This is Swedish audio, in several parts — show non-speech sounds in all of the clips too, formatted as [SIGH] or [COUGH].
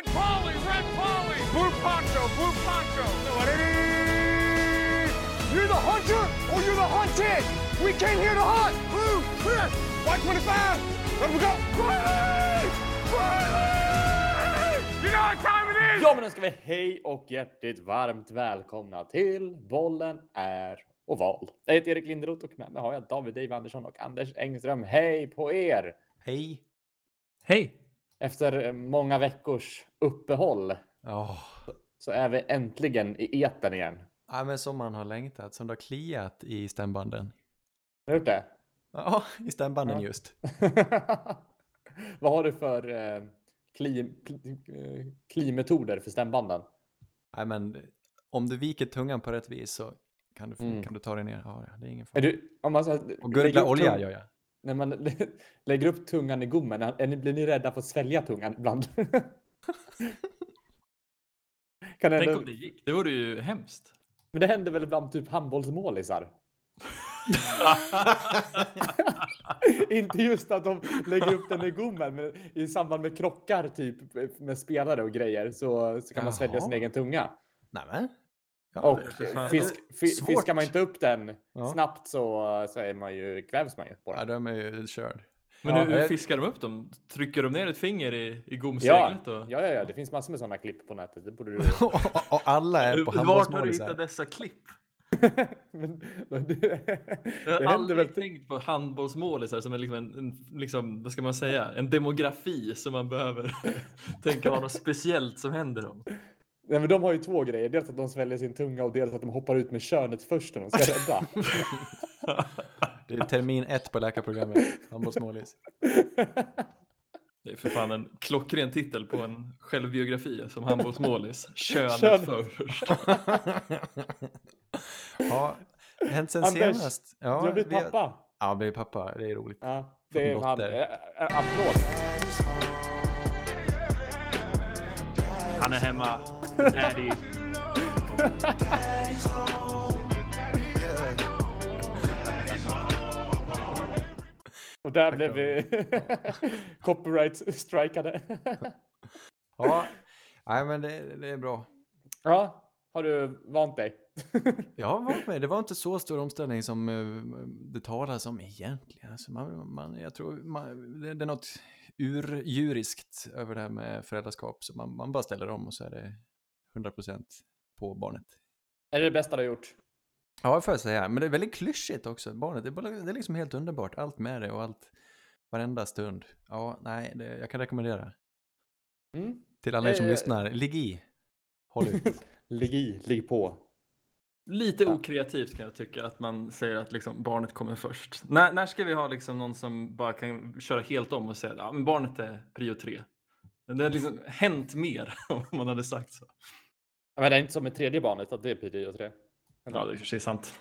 Red Polly, Red Polly, Blue Poncho, Blue Poncho. You're the hunter or you're the hunted! We came here to hunt! Blue, clear! White 25! Let we go! Riley! Riley! You know what time it is? Ja, men då ska vi hej och hjärtligt varmt välkomna till Bollen är oval. Jag heter Erik Linderoth och med mig har jag David Dave Andersson och Anders Engström. Hej på er! Hej! Hej! Efter många veckors uppehåll Ja, så är vi äntligen i etern igen. ja men som man har längtat, som det har kliat i stämbanden. Har du gjort det? Ja, i stämbanden Ja. just. [LAUGHS] Vad har du för eh, kli, kli, eh, klimetoder för stämbanden? Nej men om du viker tungan på rätt vis så kan du, Mm. kan du ta dig ner. Ja, det är ingen Är fara. du, om man så, Och gurgla olja gör jag. När man lä- [LAUGHS] lägger upp tungan i gommen, är ni, blir ni rädda för att svälja tungan ibland? [LAUGHS] kan det Tänk hända, om det gick. Det vore ju hemskt. men det händer väl ibland typ handbollsmålisar? [LAUGHS] Inte just att de lägger upp den i gommen, men i samband med krockar typ med spelare och grejer så, så kan man svälja sin Jaha. egen tunga. Nämen. Ja, Och fisk, fi, Svårt. fiskar man inte upp den Ja. snabbt så, så är man ju, kvävs man ju på Ja, den. de är ju körd. Men Ja, hur, hur fiskar de upp dem? Trycker de ner ett finger i, i Ja, gomseglet? ja, Och... ja, ja, det finns massor med sådana klipp på nätet. Det borde du... [LAUGHS] och, alla är på Vart har du hittat dessa klipp? [LAUGHS] men, men det, [LAUGHS] Jag har aldrig väl... tänkt på handbollsmålisar som en, liksom en, en liksom, vad ska man säga, en demografi som man behöver tänka vara något speciellt som händer dem. Nej, men de har ju två grejer. Dels att de sväljer sin tunga och dels att de hoppar ut med könet först när de ska rädda. [LAUGHS] Det är termin ett på läkarprogrammet. Handbollsmålis. Det är för fan en klockren titel på en självbiografi som handbollsmålis. [LAUGHS] Könet Kön. först. [LAUGHS] ja, hänt sen Anders, senast. du har Ja, blivit vi har- pappa. Ja, jag blev pappa. Det är roligt. Ja, det är han. Applåd. Han är hemma. Daddy. Och där blev vi [LAUGHS] copyright-strikade. Ja, nej men det, det är bra. ja, har du vant dig? [LAUGHS] Jag har varit med. Det var inte så stor omställning som eh, det talas om egentligen. Alltså man, man, jag tror man, det, det är något urdjuriskt över det här med föräldraskap. Så man, man bara ställer om och så är det 100% på barnet. Är det det bästa du har gjort? Ja, det får jag säga. Men det är väldigt klyschigt också. Barnet, det är, bara, det är liksom helt underbart. Allt med det och allt. Varenda stund. Ja, nej, det, jag kan rekommendera. Mm? Till alla er som Eh, lyssnar, ligg i. Håll ut. [LAUGHS] Ligg i, ligg på. Lite okreativt kan jag tycka att man säger att liksom barnet kommer först. När, när ska vi ha liksom någon som bara kan köra helt om och säga att ja, men barnet är prio tre? Det har liksom hänt mer [LAUGHS] om man hade sagt så. Men det är inte som med tredje barnet, att det är prio tre. Ja, det är sant.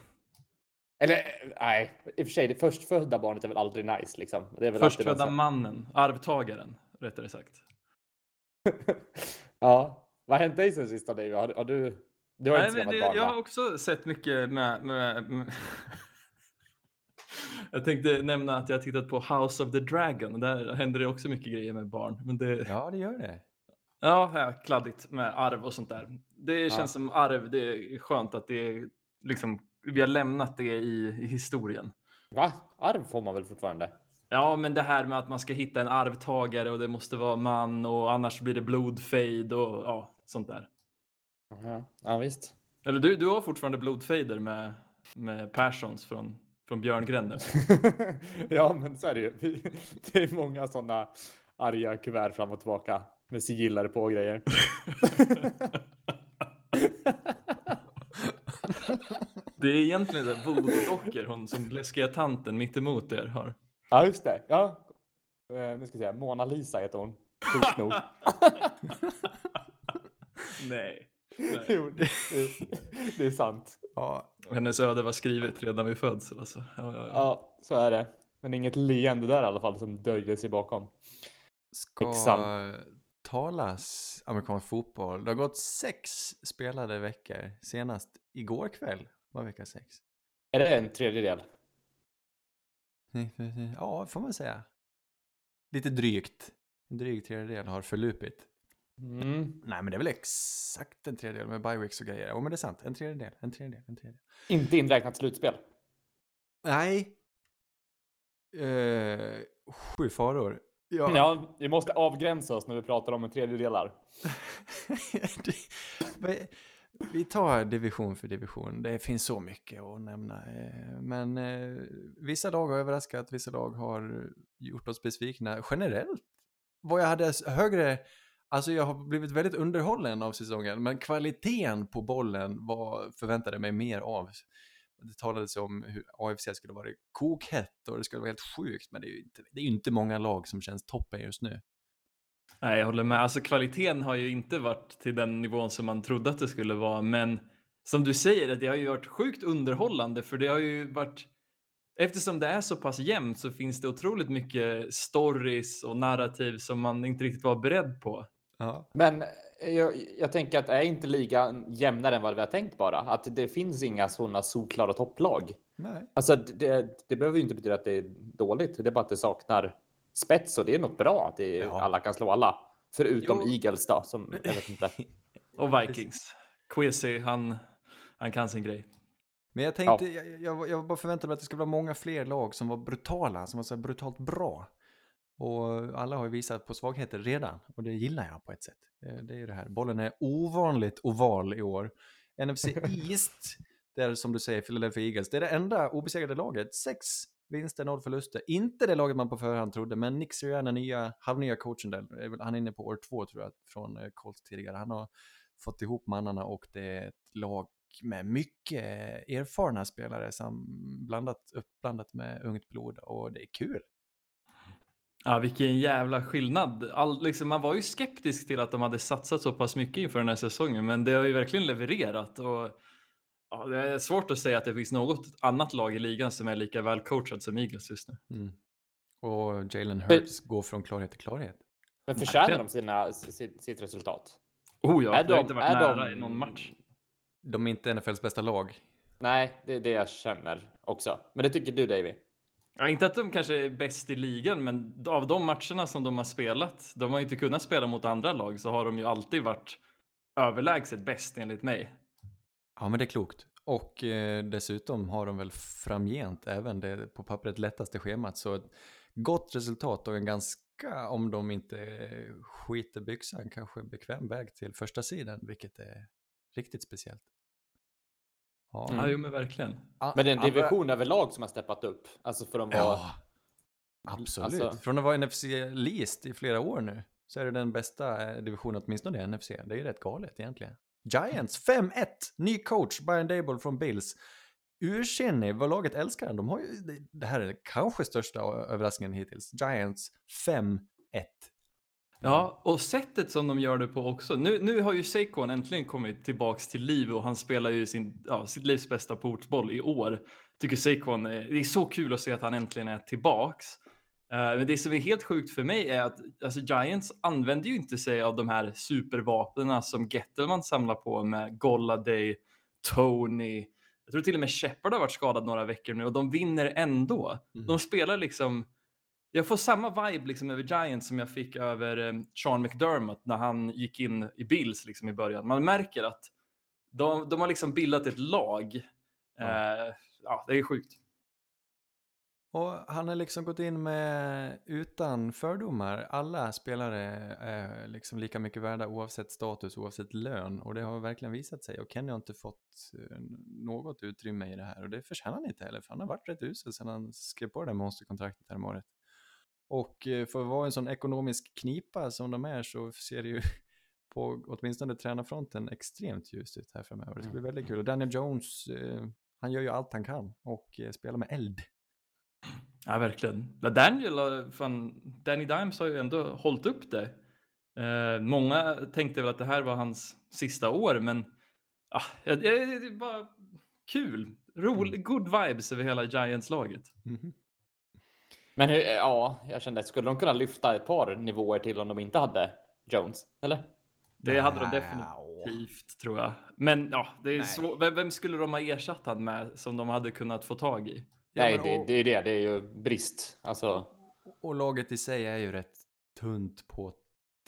Eller nej, i och för sig, det förstfödda barnet är väl aldrig nice liksom. Det är väl Förstfödda mannen, arvtagaren rättare sagt. [LAUGHS] Ja, vad har hänt dig sen sista David? Har, har du... Du har Nej, inte skaffat barn jag har också sett mycket med... med, med jag tänkte nämna att jag tittat på House of the Dragon. Där händer det också mycket grejer med barn. Men det, Ja, det gör det. Ja, ja, kladdigt med arv och sånt där. Det Ja. känns som arv, det är skönt att det är liksom, vi har lämnat det i, i historien. Va? Arv får man väl fortfarande? Ja, men det här med att man ska hitta en arvtagare och det måste vara man och annars blir det blodfejd och ja, sånt där. Ja, ja visst. Eller du, du har fortfarande blodfejder med, med Perssons från, från Björngren nu. [LAUGHS] ja, men så är det ju. Det är många sådana arga kuvert fram och tillbaka med sigiller på och grejer. [LAUGHS] Det är egentligen det voodoo-dockor, hon som läskiga tanten mitt emot er har. ja, just det. Ja. Eh, Nu ska vi se. Mona Lisa heter hon. Sjukt nog. [LAUGHS] Nej. Nej. Jo, det, det är sant. Ja, Hennes öde var skrivet redan vid födsel. Alltså. Ja, ja, ja. Ja, så är det. Men inget leende där i alla fall som döljer sig bakom. ska Exakt. talas amerikansk fotboll. Det har gått sex spelade veckor. Senast igår kväll var vecka sex. Är det en tredjedel? Ja, får man säga. Lite drygt. En dryg tredjedel har förlupit. Mm. Nej, men det är väl exakt en tredjedel med bioweeks och grejer. Ja, men det är sant. En tredjedel, en tredjedel, en tredjedel. Inte inräknat slutspel. Nej. Eh, sju faror. Ja. Ja, vi måste avgränsa oss när vi pratar om en tredjedelar. [LAUGHS] Det- vi- tar division för division. Det finns så mycket att nämna. eh, Men eh, vissa lag har överraskat, vissa lag har gjort oss besvikna. Generellt vad jag hade högre... Alltså jag har blivit väldigt underhållen av säsongen, men kvaliteten på bollen var, förväntade mig mer av. Det talades om hur AFC skulle vara kokhett och det skulle vara helt sjukt, men det är ju inte, det är inte många lag som känns toppen just nu. Nej, jag håller med. Alltså kvaliteten har ju inte varit till den nivån som man trodde att det skulle vara, men som du säger, det har ju varit sjukt underhållande för det har ju varit Eftersom det är så pass jämnt så finns det otroligt mycket stories och narrativ som man inte riktigt var beredd på. Ja. Men jag, jag tänker att är inte ligan jämnare än vad vi har tänkt bara? Att det finns inga sådana solklara topplag. Nej. Alltså det, det behöver ju inte betyda att det är dåligt. Det är bara att det saknar spets och det är något bra att det, Ja. alla kan slå alla. Förutom Jo. Eagles då, som jag vet inte. [LAUGHS] Och Vikings. Kwesi, han, han kan sin grej. Men jag tänkte, jag, jag, jag bara förväntade mig att det skulle vara många fler lag som var brutala, som var så här brutalt bra. Och alla har ju visat på svagheter redan, och det gillar jag på ett sätt. Eh, Det är ju det här, bollen är ovanligt oval i år. NFC [LAUGHS] East, där som du säger, Philadelphia Eagles, det är det enda obesegrade laget. Sex vinster, noll förluster. Inte det laget man på förhand trodde, men Nick Sirianni, nya, halvnya coachen där, han är inne på år två tror jag, från eh, Colts tidigare. Han har fått ihop mannarna och det är ett lag med mycket erfarna spelare som blandat, uppblandat med ungt blod och det är kul. Ja, vilken jävla skillnad. All, liksom, man var ju skeptisk till att de hade satsat så pass mycket inför den här säsongen, men det har ju verkligen levererat. Och, ja, det är svårt att säga att det finns något annat lag i ligan som är lika väl coachad som Eagles just nu. Och Jalen Hurts går från klarhet till klarhet. Men förtjänar de sina, sitt, sitt resultat? Oh ja, Är det har de- inte varit är nära de- i någon match. De är inte NFLs bästa lag. Nej, det är det jag känner också. Men det tycker du Davy? Ja, inte att de kanske är bäst i ligan, men av de matcherna som de har spelat, de har inte kunnat spela mot andra lag, så har de ju alltid varit överlägset bäst enligt mig. Ja, men det är klokt. Och eh, dessutom har de väl framgent även det på pappret lättaste schemat. Så ett gott resultat och en ganska, om de inte skiter byxan, kanske bekväm väg till första sidan, vilket är riktigt speciellt. Ja, Ja, jo, men verkligen. Men det är en andra- division överlag som har steppat upp. Alltså för att vara... Ja, absolut. Alltså- Från att vara NFC Least i flera år nu så är det den bästa eh, divisionen åtminstone i NFC. Det är ju rätt galet egentligen. Giants 5-1, ny coach, Brian Dable från Bills. Ursinnig, vad laget älskar den. De har ju, det- det här är kanske största överraskningen hittills. Giants 5-1. Ja, och sättet som de gör det på också. Nu, nu har ju Saquon äntligen kommit tillbaks till liv och han spelar ju sin, ja, sitt livs bästa portboll i år. Tycker Saquon, är- det är så kul att se att han äntligen är tillbaks. Eh, men det som är helt sjukt för mig är att alltså, Giants använder ju inte sig av de här supervapnen som Gettelman samlar på med Golladay, Tony. Jag tror till och med Shepard har varit skadad några veckor nu och de vinner ändå. De spelar liksom jag får samma vibe liksom över Giants som jag fick över eh, Sean McDermott när han gick in i Bills liksom i början. Man märker att de, de har liksom bildat ett lag. Ja. Eh, ja, det är sjukt. Och han har liksom gått in med utan fördomar. Alla spelare är liksom lika mycket värda oavsett status, oavsett lön. Och det har verkligen visat sig. Och Kenny har inte fått eh, något utrymme i det här. Och det förtjänar han inte heller, för han har varit rätt usel sedan han skrev på det där monsterkontraktet här om året. Och eh, för att vara en sån ekonomisk knipa som de är så ser det ju [LAUGHS] på åtminstone tränarfronten extremt ljust ut här framöver. Det ska bli väldigt kul. Och Daniel Jones, eh, han gör ju allt han kan och eh, spelar med eld. Ja, verkligen. Daniel, fan, Danny Dimes har ju ändå hållit upp det. Eh, många tänkte väl att det här var hans sista år, men ah, det är det är bara kul. Rolig, good vibes över hela Giants-laget. Mhm. Men hur, ja, jag kände, skulle de kunna lyfta ett par nivåer till om de inte hade Jones? Eller? Det hade de definitivt, tror jag. Men ja, det är svår... vem, vem skulle de ha ersatt han med som de hade kunnat få tag i? Ja, Nej, men det, och- det är det. Det är ju brist. Alltså, Och laget i sig är ju rätt tunt på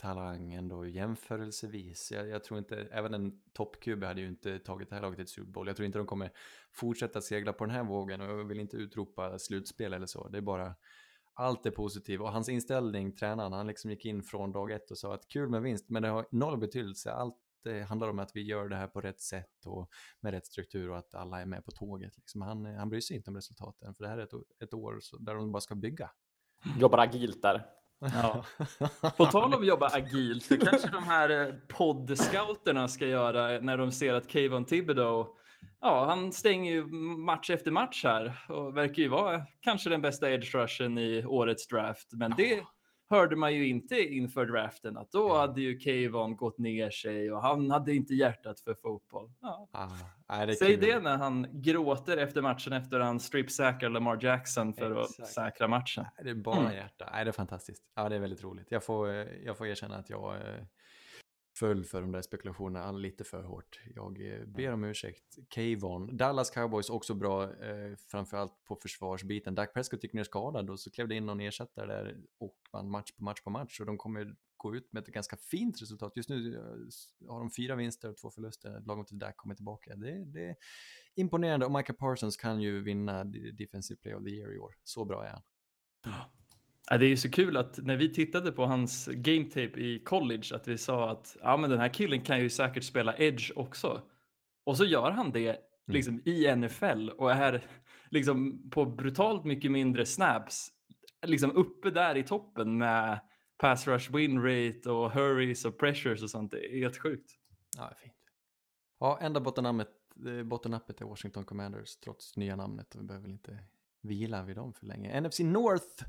talang ändå jämförelsevis. Jag, jag tror inte, även en topp-QB hade ju inte tagit det här laget till ett Super Bowl. Jag tror inte de kommer fortsätta segla på den här vågen och jag vill inte utropa slutspel eller så. Det är bara allt är positivt och hans inställning, tränaren, han liksom gick in från dag ett och sa att kul med vinst, men det har noll betydelse. Allt det handlar om att vi gör det här på rätt sätt och med rätt struktur och att alla är med på tåget. Liksom. Han, han bryr sig inte om resultaten, för det här är ett, ett år där de bara ska bygga. Jobbar agilt där. Ja. På tal om att jobba agilt, det kanske de här eh, poddscouterna ska göra när de ser att Kayvon Thibodeau, ja, han stänger ju match efter match här och verkar ju vara kanske den bästa edge rushen i årets draft. Men det hörde man ju inte inför draften att då hade ju Kayvon gått ner sig och han hade inte hjärtat för fotboll. Ja. Ah, det Säg kul. det när han gråter efter matchen efter han strip-sackar Lamar Jackson för att Exakt. säkra matchen. Det är bara Mm. hjärta. Nej, det är fantastiskt. Ja, det är väldigt roligt. Jag får, eh, jag får erkänna att jag eh, föll för de där spekulationerna lite för hårt. Jag eh, ber om ursäkt. Kayvon. Dallas Cowboys också bra, eh, framförallt på försvarsbiten. Dak Prescott gick ner skadad och så klev det in någon ersättare där och vann match på match på match. Och de kommer gå ut med ett ganska fint resultat. Just nu eh, har de fyra vinster och två förluster. Lagom till Dak kommer tillbaka. Det, det är imponerande och Micah Parsons kan ju vinna Defensive Play of the Year i år. Så bra är han. Ja, det är ju så kul att när vi tittade på hans game tape i college att vi sa att ja, men den här killen kan ju säkert spela edge också. Och så gör han det liksom i NFL och är liksom på brutalt mycket mindre snaps liksom uppe där i toppen med pass rush win rate och hurries och pressures och sånt. Det är helt sjukt. Ja, fint. Ja, enda bottennappet, eh, bottennappet är Washington Commanders trots nya namnet och vi behöver väl inte vila vid dem för länge. NFC North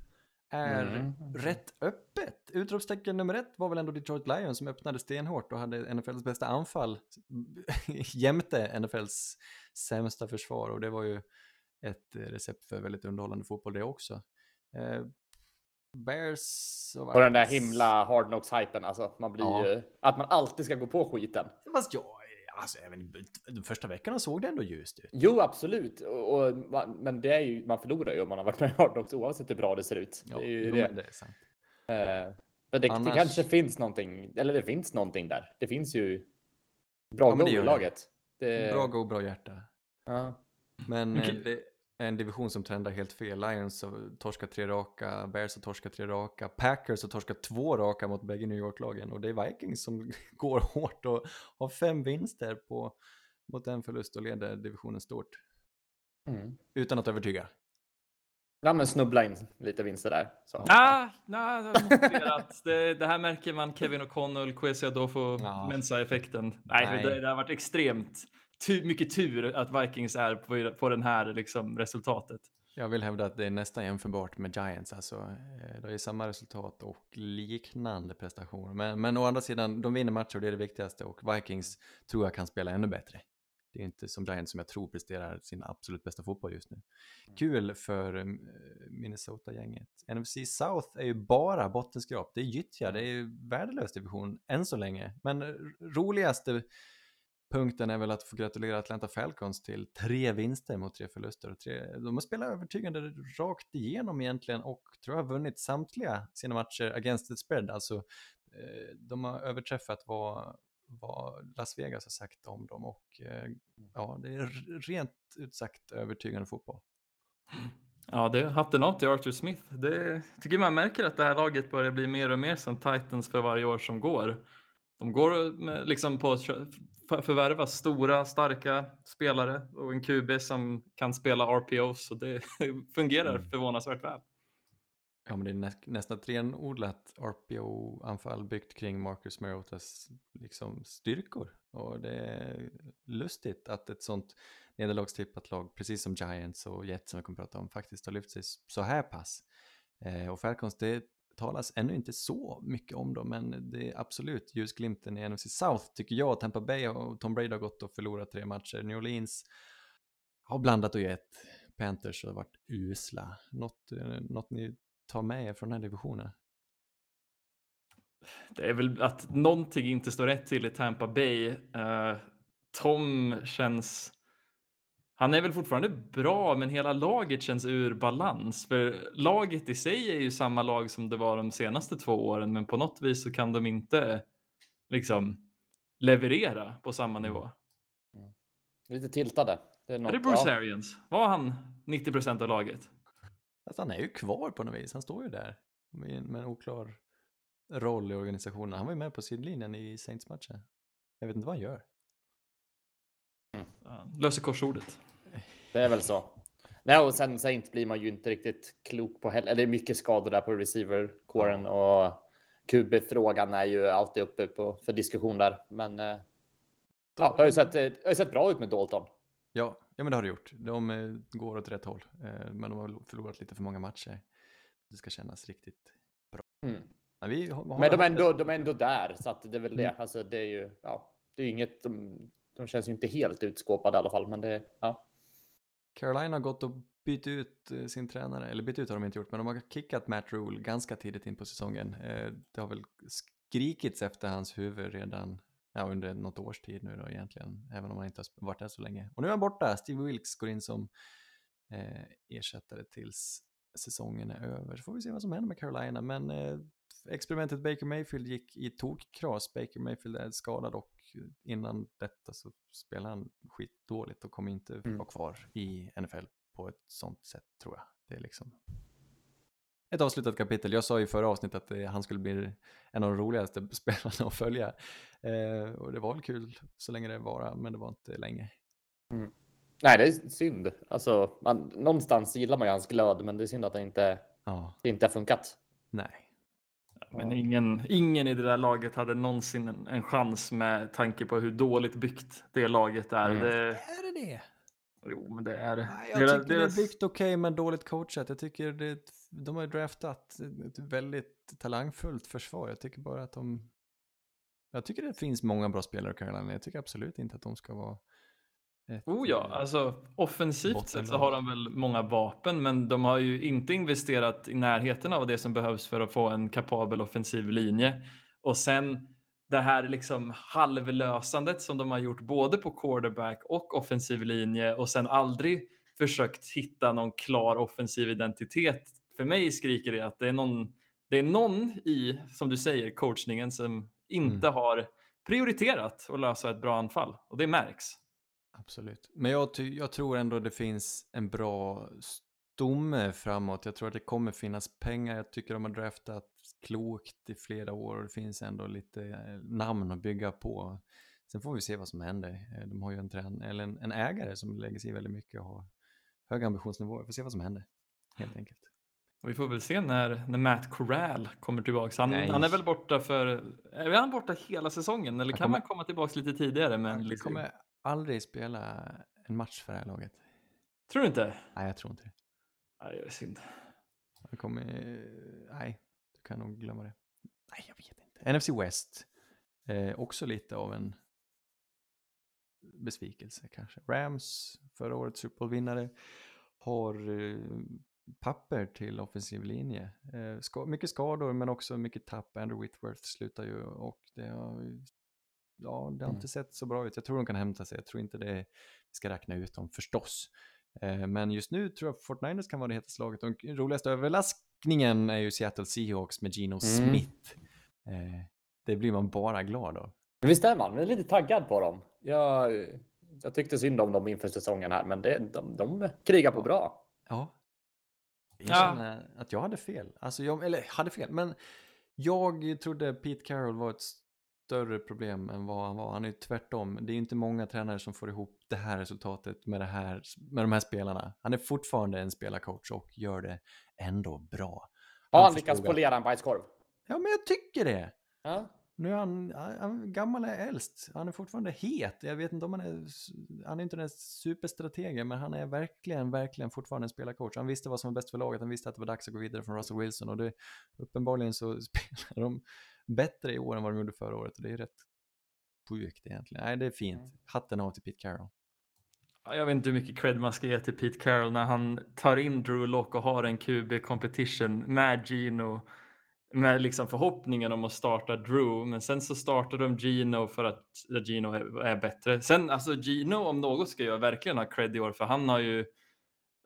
är Mm. rätt öppet. Utropstecken nummer ett var väl ändå Detroit Lions som öppnade stenhårt och hade NFLs bästa anfall [LAUGHS] jämte NFLs sämsta försvar och det var ju ett recept för väldigt underhållande fotboll det också. Eh, Bears och Och den där himla hard knocks-hypen. Alltså, man blir Ja. ju... Att man alltid ska gå på skiten. Fast jag, alltså även de första veckorna såg det ändå ljust ut. Jo, absolut. Och, och, men det är ju, man förlorar ju om man har varit med i hard oavsett hur bra det ser ut. Ja, det är ju jo, det. det är sant. Eh, men det, Annars- det kanske finns någonting, eller det finns någonting där. Det finns ju bra Ja, det i laget. Det, Bra go, bra hjärta. Ja. Men Okej. eh, det är en division som trendar helt fel. Lions har torskat tre raka, Bears har torskat tre raka, Packers har torskat två raka mot bägge New York-lagen och det är Vikings som [LAUGHS] går hårt och har fem vinster på, mot en förlust och leder divisionen stort. Mm. Utan att övertyga. ja, men snubbla in lite vinster där. Så. Ah, nah, det, det här märker man Kevin O'Connell, Kwesi Adolfo, Ja. Mensa-effekten. Nej, Nej. Det, det har varit extremt tu, mycket tur att Vikings är på, på den här liksom, resultatet. Jag vill hävda att det är nästan jämförbart med Giants. Alltså, eh, det är samma resultat och liknande prestationer. Men, men å andra sidan, de vinner matcher och det är det viktigaste. Och Vikings tror jag kan spela ännu bättre. Det är inte som Giants som jag tror presterar sin absolut bästa fotboll just nu. Kul för eh, Minnesota-gänget. NFC South är ju bara bottenskrap. Det är gyttja, det är värdelös division än så länge. Men eh, roligaste punkten är väl att få gratulera Atlanta Falcons till tre vinster mot tre förluster. Och tre, de har spelat övertygande rakt igenom egentligen och tror jag har vunnit samtliga sina matcher against the spread. Alltså eh, de har överträffat vad, vad Las Vegas har sagt om dem och eh, ja, det är rent ut sagt övertygande fotboll. Ja, det hatten av till Arthur Smith. Det tycker man märker att det här laget börjar bli mer och mer som Titans för varje år som går. De går med, liksom på att förvärva stora, starka spelare och en QB som kan spela RPOs och det [LAUGHS] fungerar Mm. förvånansvärt väl. Ja, men det är nä nästan ett renodlat RPO-anfall byggt kring Marcus Mariotas liksom, styrkor. Och det är lustigt att ett sånt nederlagstippat lag, precis som Giants och Jets som vi kommer att prata om, faktiskt har lyft sig så här pass. Eh, och Falcons, det talas ännu inte så mycket om dem, men det är absolut ljusglimten i NFC South tycker jag. Tampa Bay och Tom Brady har gått och förlorat tre matcher. New Orleans har blandat och gett. Panthers har varit usla. Något, eh, något ni tar med er från den här divisionen? Det är väl att någonting inte står rätt till i Tampa Bay. Uh, Tom känns... Han är väl fortfarande bra, men hela laget känns ur balans. För laget i sig är ju samma lag som det var de senaste två åren, men på något vis så kan de inte liksom leverera på samma nivå. Lite tiltade. Det är, Är något, det Bruce ja. Arians? Var han 90 procent av laget? Alltså, han är ju kvar på något vis, han står ju där med, en oklar roll i organisationen. Han var ju med på sidlinjen i Saints-matchen. Jag vet inte vad han gör. Ja, löser korsordet. Det är väl så. Nej, och sen Saint blir man ju inte riktigt klok på heller. Det är mycket skador där på receiver-kåren och QB-frågan är ju alltid uppe på, för diskussion där. Men eh, ja, det har ju sett, eh, det har ju sett bra ut med Dalton. Ja, ja men det har det gjort. De eh, går åt rätt håll, eh, men de har förlorat lite för många matcher. Det ska kännas riktigt Mm. Men, vi har, har Men de är, ändå, de är ändå där, så att det är väl det. Mm. Alltså, det är ju, ja, det är inget. De, de känns ju inte helt utskåpade i alla fall, men det, ja. Carolina har gått och bytt ut eh, sin tränare, eller bytt ut har de inte gjort, men de har kickat Matt Rule ganska tidigt in på säsongen. Eh, det har väl skrikits efter hans huvud redan ja, under något års tid nu då egentligen, även om han inte har varit där så länge. Och nu är han borta, Steve Wilkes går in som eh, ersättare tills säsongen är över. Så får vi se vad som händer med Carolina, men eh, experimentet Baker Mayfield gick i tokkras. Baker Mayfield är skadad och innan detta så spelade han skitdåligt och kommer inte Mm. vara kvar i NFL på ett sånt sätt tror jag. Det är liksom ett avslutat kapitel. Jag sa i förra avsnittet att eh, han skulle bli en av de roligaste [LAUGHS] spelarna att följa. Eh, och det var väl kul så länge det var, men det var inte länge. Nej, det är synd. Alltså, man, någonstans gillar man ju hans glöd, men det är synd att det inte, Ja, det inte har funkat. nej. Men ingen, ingen i det där laget hade någonsin en, en chans med tanke på hur dåligt byggt det laget är. Mm. Det, Är det det? jo, men det är Nej, jag deras- tycker deras- det är byggt okej men dåligt coachat. Jag tycker det, de har draftat ett väldigt talangfullt försvar. Jag tycker bara att de... Jag tycker det finns många bra spelare i Carolina. Jag tycker absolut inte att de ska vara... Ett, Oh ja, eh, alltså offensivt sett så har de väl många vapen, men de har ju inte investerat i närheten av det som behövs för att få en kapabel offensiv linje. Och sen det här liksom halvlösandet som de har gjort både på quarterback och offensiv linje och sen aldrig försökt hitta någon klar offensiv identitet. För mig skriker det att det är någon, det är någon i, som du säger, coachningen som inte har prioriterat att lösa ett bra anfall och det märks. Absolut. Men jag, jag tror ändå det finns en bra stomme framåt. Jag tror att det kommer finnas pengar. Jag tycker de har draftat klokt i flera år och det finns ändå lite eh, namn att bygga på. Sen får vi se vad som händer. Eh, De har ju en, trän- eller en, en ägare som lägger sig i väldigt mycket och har höga ambitionsnivåer. Vi får se vad som händer, helt enkelt. Och vi får väl se när, när Matt Corral kommer tillbaka. Han, han är väl borta för... Är han borta hela säsongen eller Han kan kommer- man komma tillbaka lite tidigare? Men Vi liksom, kommer aldrig spela en match för det här laget. Tror du inte? Nej, jag tror inte det. Nej, det är synd. Jag kommer... Nej, du kan nog glömma det. Nej, jag vet inte. NFC West. Eh, också lite av en besvikelse kanske. Rams, förra årets Super Bowl-vinnare, har eh, papper till offensiv linje. Eh, ska, mycket skador men också mycket tapp. Andrew Whitworth slutar ju och det har, ja, det har Mm. inte sett så bra ut. Jag tror de kan hämta sig. Jag tror inte det vi ska räkna ut dem förstås. Eh, Men just nu tror jag Fortniners kan vara det hetaste laget. Och den roligaste överraskningen är ju Seattle Seahawks med Geno Mm. Smith. Eh, Det blir man bara glad av. Visst är man? Man är lite taggad på dem. Jag, jag tyckte synd om dem inför säsongen här, men det, de, de krigar på bra. Ja. Jag Ja. känner att jag hade fel. Alltså jag, eller hade fel, men jag trodde Pete Carroll var ett större problem än vad han var. Han är ju tvärtom. Det är inte många tränare som får ihop det här resultatet med, det här, med de här spelarna. Han är fortfarande en spelarcoach och gör det ändå bra. Har han förstod lyckats polera en bajskorv? Ja, men jag tycker det. Ja. Nu är han, han han- gammal är äldst. Han är fortfarande het. Jag vet inte om han är, han är inte den superstrategen, men han är verkligen, verkligen fortfarande en spelarcoach. Han visste vad som var bäst för laget, han visste att det var dags att gå vidare från Russell Wilson och det, uppenbarligen så [LAUGHS] spelar de bättre i år än vad de gjorde förra året och det är rätt sjukt egentligen. Nej, det är fint. Hatten av till Pete Carroll. Ja, Jag vet inte hur mycket cred man ska ge till Pete Carroll när han tar in Drew Lock och har en QB competition med Gino. med liksom förhoppningen om att starta Drew, men sen så startade de Gino för att Gino är, är bättre. Sen alltså Gino om något ska jag verkligen ha cred i år för han har ju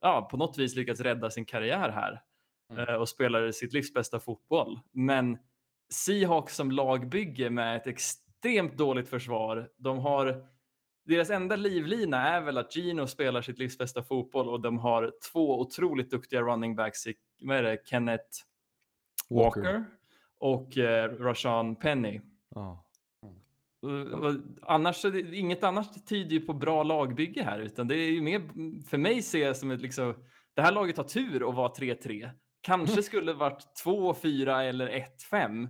ja, på något vis lyckats rädda sin karriär här Mm. eh, och spelar sitt livs bästa fotboll. Men Seahawks som lagbygge med ett extremt dåligt försvar. De har deras enda livlina är väl att Gino spelar sitt livs bästa fotboll och de har två otroligt duktiga running backs i vad är det, Kenneth Walker, Walker. och eh, Rashan Penny. Och Annars, inget annat tyder ju på bra lagbygge här, utan det är ju mer, för mig ser jag som ett liksom, det här laget har tur att vara 3-3. Kanske skulle varit 2-4 eller 1-5.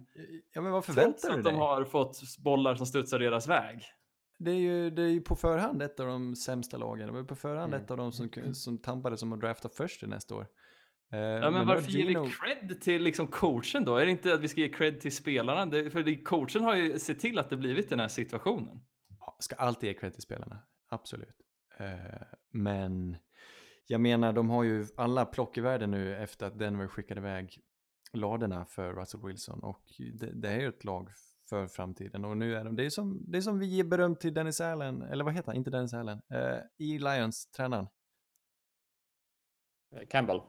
ja, men vad förväntar du att dig? de har fått bollar som studsar deras väg. Det är, ju, det är ju på förhand ett av de sämsta lagen. Det var på förhand Mm. ett av de som, som tampades om att drafta först nästa år. Eh, Ja, men, har varför ger Gino- vi cred till liksom coachen då? Är det inte att vi ska ge cred till spelarna? Det, för det, coachen har ju sett till att det blivit den här situationen. Ja, ska alltid ge cred till spelarna, absolut. Eh, men jag menar, de har ju alla plock i världen nu efter att Denver skickade iväg ladorna för Russell Wilson och det, det är ju ett lag för framtiden och nu är de, det är som, det är som vi ger beröm till Dennis Allen, eller vad heter han, inte Dennis Allen, eh, i Lions, tränaren. Campbell.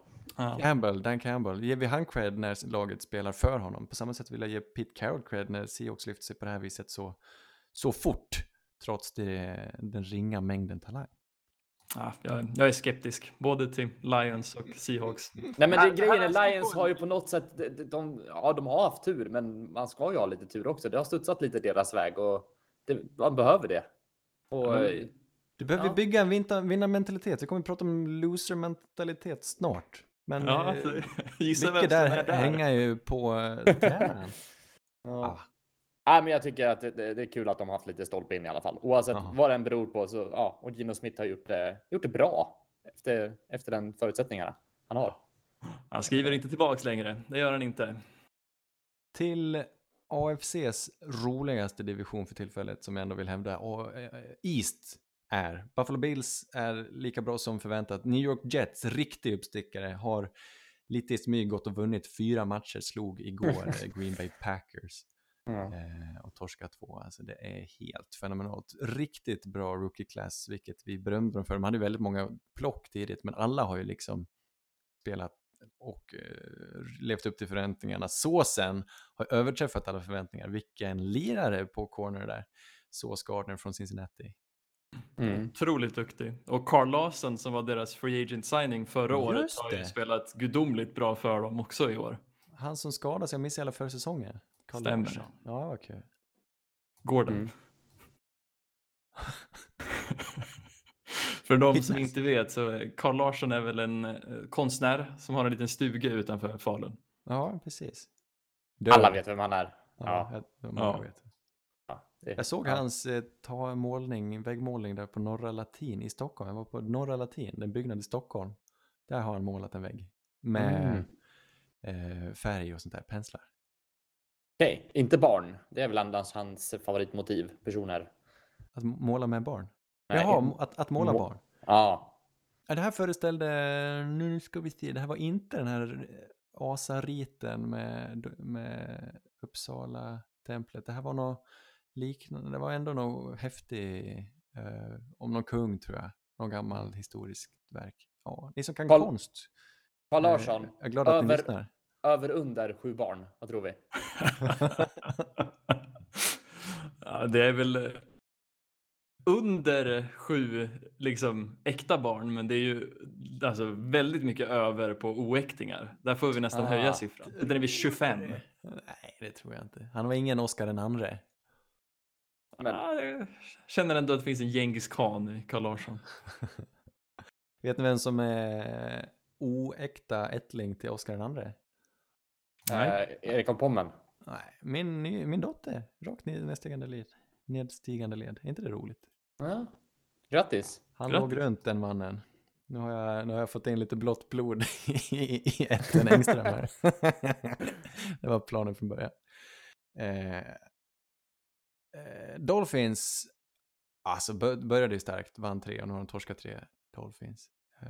Campbell, Dan Campbell, ger vi han cred när laget spelar för honom? På samma sätt vill jag ge Pete Carroll cred när Seahawks lyfter sig på det här viset så, så fort, trots det, den ringa mängden talang. Ja, jag, jag är skeptisk, både till Lions och Seahawks. Nej men det, grejen är Lions har ju på något sätt, de, de, ja de har haft tur, men man ska ju ha lite tur också. Det har studsat lite deras väg och det, man behöver det. Och, Mm. Du behöver Ja. bygga en vinnarmentalitet. Vi kommer att prata om loser-mentalitet snart. Men Ja, eh, alltså, [LAUGHS] mycket som där, är där. hänger ju på eh, [LAUGHS] tränaren. ja. Ah. Nej, men jag tycker att det, det, det är kul att de har haft lite stolpe in i alla fall. Oavsett Ja. vad den beror på så, ja, och Gino Smith har gjort det, gjort det bra efter, efter den förutsättningarna han har. Han skriver inte tillbaks längre, det gör han inte. Till AFCs roligaste division för tillfället som jag ändå vill hävda. Och, eh, East är. Buffalo Bills är lika bra som förväntat. New York Jets, riktig uppstickare, har lite i smyg gått och vunnit fyra matcher, slog igår eh, Green Bay Packers. Eh, och torska två. Alltså det är helt fenomenalt. Riktigt bra rookie class, vilket vi berömde dem för. De hade väldigt många plock tidigt, men alla har ju liksom spelat och eh, levt upp till förväntningarna. Såsen har överträffat alla förväntningar. Vilken lirare på corner där. Sås Gardner från Cincinnati. Mm. Otroligt duktig. Och Carl Lawson som var deras free agent signing förra året Just har ju det. spelat gudomligt bra för dem också i år. Han som skadade sig, jag missade hela försäsongen. Carl Stämmer. Larsson. Ja, vad kul. Gordon. Mm. [LAUGHS] För de som inte vet så Carl Larsson är väl en eh, konstnär som har en liten stuga utanför Falun. Ja, precis. Alla vet vem han är. Ja, Ja. jag, Ja. vet. Ja, det, Jag såg ja. hans eh, ta målning, väggmålning där på Norra Latin i Stockholm. Jag var på Norra Latin, den byggnad i Stockholm. Där har han målat en vägg med eh, färg och sånt där, penslar. Okej, inte barn. Det är väl annars hans favoritmotiv, personer. Att måla med barn. Nej. Jaha, att, att måla Må- barn. Ja, Ja, det här föreställde, nu ska vi se, det här var inte den här eh, asariten med, med Uppsala templet. Det här var något liknande, det var ändå något häftig, eh, om någon kung tror jag, någon gammal historiskt verk. Ja, ni som kan Carl- konst. Carl eh, Larsson. Jag är glad att ni över- lyssnar. Över under sju barn. Vad tror vi? [LAUGHS] ja, det är väl eh, under sju liksom äkta barn, men det är ju alltså väldigt mycket över på oäktingar. Där får vi nästan Ah. höja siffran. Den är vid 25. Nej, det tror jag inte. Han var ingen Oscar den andre. Men, Ja, jag känner ändå att det finns en Genghis khan i Carl Larsson. [LAUGHS] Vet ni vem som är oäkta ättling till Oscar den andre? Eh, Erik av Pommen. Nej, min, ny- min dotter. Rakt ned, nedstigande led. Nedstigande led. Är inte det roligt? Ja. Grattis. Han Grattis. låg runt den mannen. Nu har jag, nu har jag fått in lite blått blod [LAUGHS] i, i ätten Engström här. [LAUGHS] det var planen från början. Eh, eh, Dolphins, alltså bör, började ju starkt, vann tre och nu har de torskat tre Dolphins. Eh,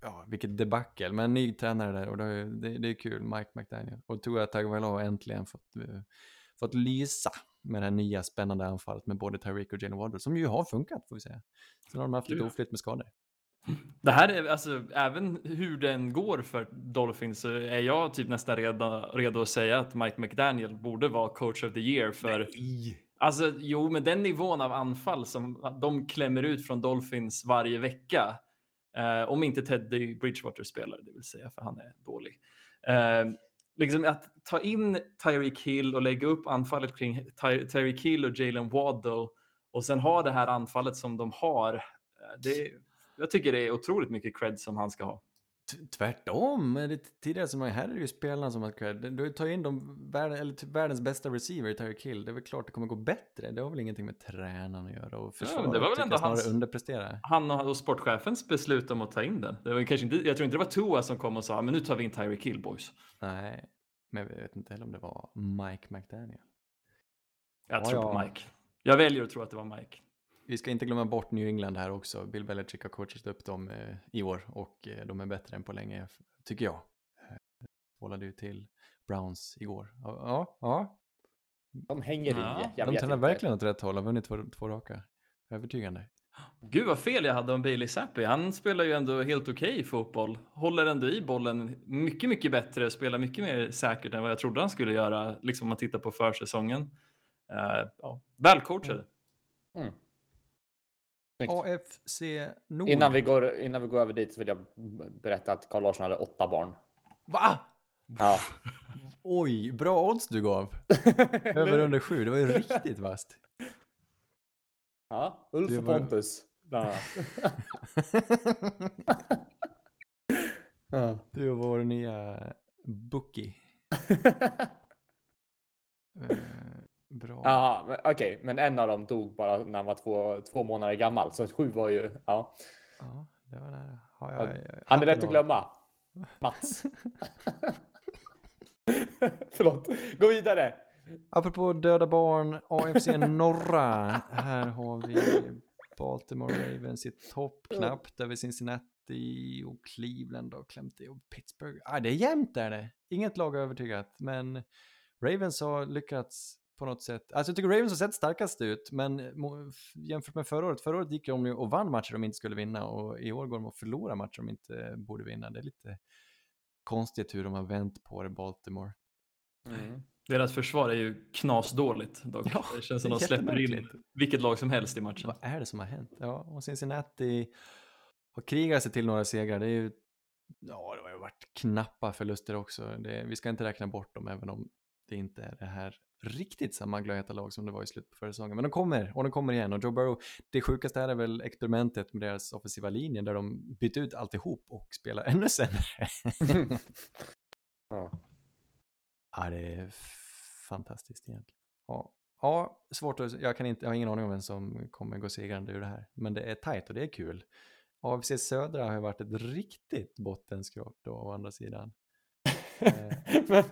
ja, vilket debacle, men ny tränare där och det, är- det, det är kul, Mike McDaniel. Och Tua Tagovailoa har äntligen fått, eh, fått lysa med det här nya spännande anfallet med både Tyreek och Jalen Waddle, som ju har funkat får vi säga. Sen har de haft lite oflytt med skador. Det här är alltså, även hur den går för Dolphins så är jag typ nästan redo, redo att säga att Mike McDaniel borde vara coach of the year för Alltså, jo, men den nivån av anfall som de klämmer ut från Dolphins varje vecka, eh, om inte Teddy Bridgewater spelar, det vill säga, för han är dålig. Eh, liksom att ta in Tyreek Hill och lägga upp anfallet kring Ty- Tyreek Hill och Jalen Waddle och sen ha det här anfallet som de har. Eh, det, jag tycker det är otroligt mycket cred som han ska ha. Tvärtom, det, tidigare som här är det ju spelarna som har cred. Du tar in de, värld, eller typ världens bästa receiver i Tyreek Hill, det är väl klart det kommer gå bättre. Det har väl ingenting med tränaren att göra och försvaret men det var väl ändå hans- underprestera. Han och, och sportchefens beslut om att ta in den. Det var kanske inte, jag tror inte det var Tua som kom och sa men nu tar vi in Tyreek Hill boys. Nej, men jag vet inte heller om det var Mike McDaniel. Jag Ja, tror ja. på Mike. Jag väljer att tro att det var Mike. Vi ska inte glömma bort New England här också. Bill Belichick har coachat upp dem eh, i år och eh, de är bättre än på länge, tycker jag. Eh, Hållade ju till Browns igår. Ja, ja. De hänger Ja, i. Jag de tränar verkligen åt rätt håll, har vunnit två, två raka. Övertygande. Gud vad fel jag hade om Bailey Zappi. Han spelar ju ändå helt okej i fotboll. Håller ändå i bollen mycket, mycket bättre. Spelar mycket mer säkert än vad jag trodde han skulle göra. Liksom om man tittar på försäsongen. Uh, ja, välcoachad. Mm. AFC Nord. Innan vi, går, innan vi går över dit så vill jag berätta att Carl Larsson hade åtta barn. Va? Ja. [LAUGHS] Oj, bra odds du gav. [LAUGHS] Över under sju, det var ju riktigt vasst. ja. Ulf och var- Pontus. bland annat. [LAUGHS] ja. Du var vår nya bookie. Bra. Okej, men en av dem dog bara när han var två, två månader gammal, så sju var ju, ja. Ja, det var nära. Ja, Ja, ja, ja, Han är lätt att glömma. Mats. [LAUGHS] Förlåt, gå vidare. Apropå döda barn, AFC norra. Här har vi Baltimore Ravens i topp knappt över Cincinnati och Cleveland och klämt i och Pittsburgh. Ah, det är jämnt är det. Inget lag har övertygat, men Ravens har lyckats på något sätt. Alltså jag tycker Ravens har sett starkast ut, men jämfört med förra året, förra året gick de ju och vann matcher de inte skulle vinna och i år går de och förlorar matcher de inte borde vinna. Det är lite konstigt hur de har vänt på det, Baltimore. Deras försvar är ju knasdåligt dock. Ja, det känns som det de släpper in vilket lag som helst i matchen. Vad är det som har hänt? Ja, och Cincinnati har krigat sig till några segrar. Det är ju, ja, det har ju varit knappa förluster också. Det, vi ska inte räkna bort dem, även om det inte är det här riktigt samma glödheta lag som det var i slutet på förra säsongen. Men de kommer, och de kommer igen. Och Joe Burrow, det sjukaste här är väl experimentet med deras offensiva linje, där de bytte ut alltihop och spelar ännu sämre. [LAUGHS] Ja. Ja, det är fantastiskt egentligen. Ja, ja svårt att, jag, kan inte, jag har ingen aning om vem som kommer gå segrande ur det här. Men det är tajt och det är kul. AFC Södra har ju varit ett riktigt bottenskrap då å andra sidan. Eh, [LAUGHS] Men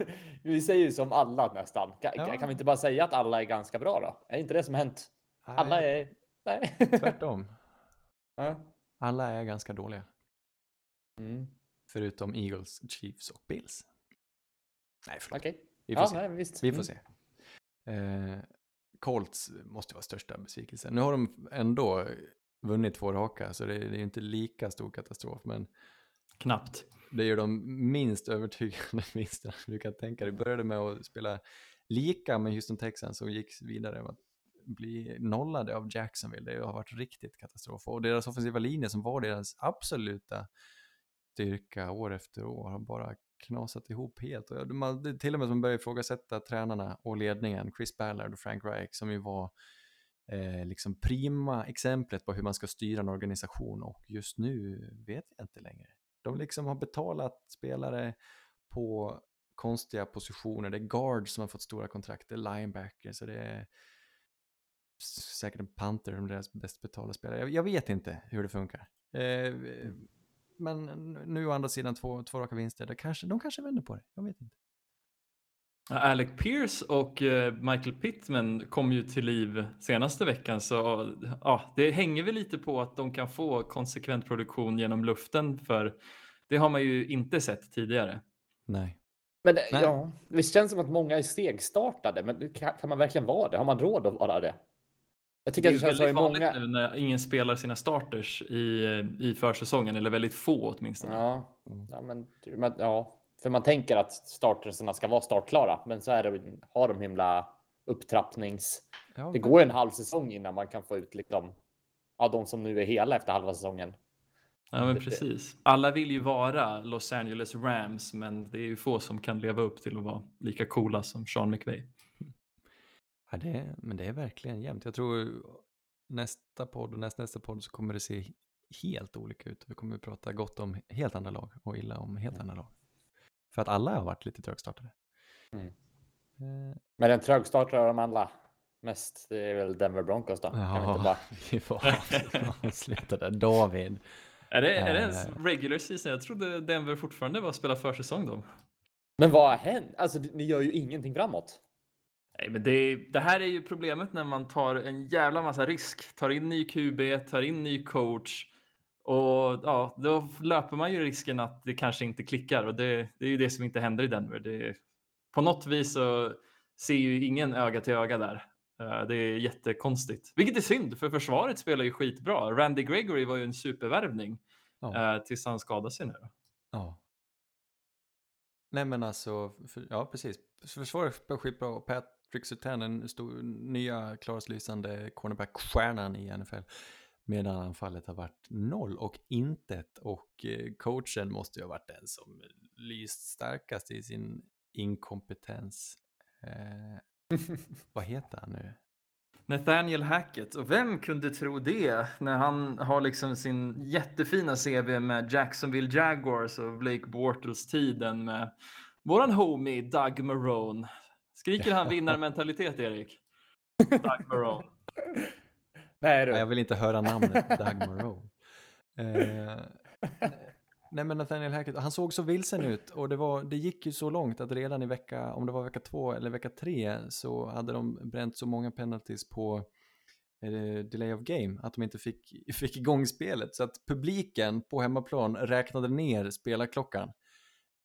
vi säger ju som alla nästan. Kan, Ja. kan vi inte bara säga att alla är ganska bra då? Är inte det som hänt? Alla nej, är... Nej. [LAUGHS] Tvärtom. ja. Alla är ganska dåliga. mm. Förutom Eagles, Chiefs och Bills. Nej, förlåt. Okej. Vi får Ja, se. nej, visst. Vi får Mm. se. Eh, Colts måste vara största besvikelsen. Nu har de ändå vunnit två raka, så det är, det är ju inte lika stor katastrof, men Knappt. det är ju de minst övertygande [LAUGHS] vinsterna du kan tänka dig. började med att spela lika med Houston Texans och gick vidare med att bli nollade av Jacksonville. Det har varit riktigt katastrof. Och deras offensiva linje som var deras absoluta styrka år efter år har bara knasat ihop helt. Och man, det är till och med som börjar ifrågasätta tränarna och ledningen, Chris Ballard och Frank Reich, som ju var eh, liksom prima exemplet på hur man ska styra en organisation och just nu vet jag inte längre. De liksom har betalat spelare på konstiga positioner. Det är guards som har fått stora kontrakt, det är linebackers, så det är säkert en panter, de deras bäst betalda spelare. Jag, jag vet inte hur det funkar. Eh, men nu å andra sidan två, två raka vinster, det kanske, de kanske vänder på det. Jag vet inte. Alec Pierce och eh, Michael Pittman kom ju till liv senaste veckan så ja, det hänger väl lite på att de kan få konsekvent produktion genom luften för det har man ju inte sett tidigare. Nej. Men det- Nej. ja, det känns som att många är stegstartade, men kan, kan man verkligen vara det? Har man råd att vara det? Jag Det tycker är att det känns väldigt att vanligt många... nu när ingen spelar sina starters i, i försäsongen eller väldigt få åtminstone. Ja, ja, men, men, ja, för man tänker att starterserna ska vara startklara, men så är det, har de himla upptrappnings... Ja, Det går ju en halv säsong innan man kan få ut liksom, ja, de som nu är hela efter halva säsongen. Ja, men precis. Alla vill ju vara Los Angeles Rams, men det är ju få som kan leva upp till att vara lika coola som Sean McVay. Ja, det är, men det är verkligen jämnt. Jag tror nästa podd och näst, nästa podd så kommer det se helt olika ut. Vi kommer att prata gott om helt andra lag och illa om helt andra lag. För att alla har varit lite trögstartade. Mm. Eh, Men den trögstartare av de alla mest, det är väl Denver Broncos då? Kan vi inte bara... [LAUGHS] vi får sluta där. David. Är det, är det ens Eh. regular season? Jag trodde Denver fortfarande var att spela försäsong då. Men vad har hänt? Alltså, ni gör ju ingenting framåt. Nej, men det, det här är ju problemet när man tar en jävla massa risk. Tar in ny QB, tar in ny coach och ja, då löper man ju risken att det kanske inte klickar och det, det är ju det som inte händer i Denver. Det, på något vis så ser ju ingen öga till öga där. Eh, Det är jättekonstigt, vilket är synd för försvaret spelar ju skitbra. Randy Gregory var ju en supervärvning Ja. eh, tills han skadade sig nu. ja. Nej men alltså, för, ja precis. Försvaret spelar skitbra och Patrick Surtain, den nya klarslysande cornerback-stjärnan i NFL. Medan anfallet har varit noll och intet och eh, coachen måste ju ha varit den som lyst starkast i sin inkompetens. Eh, [LAUGHS] vad heter han nu? Nathaniel Hackett. Och vem kunde tro det när han har liksom sin jättefina CV med Jacksonville Jaguars och Blake Bortles-tiden med våran homie Doug Marone. Skriker han [LAUGHS] vinnarmentalitet, Erik? Doug Marone. [LAUGHS] Nej, Nej, jag vill inte höra namnet [LAUGHS] Doug Moreau. Eh, nej men Nathaniel Hackett, han såg så vilsen ut och det, var, det gick ju så långt att redan i vecka, om det var vecka två eller vecka tre så hade de bränt så många penalties på eh, delay of game att de inte fick, [LAUGHS] fick igång spelet så att publiken på hemmaplan räknade ner spelarklockan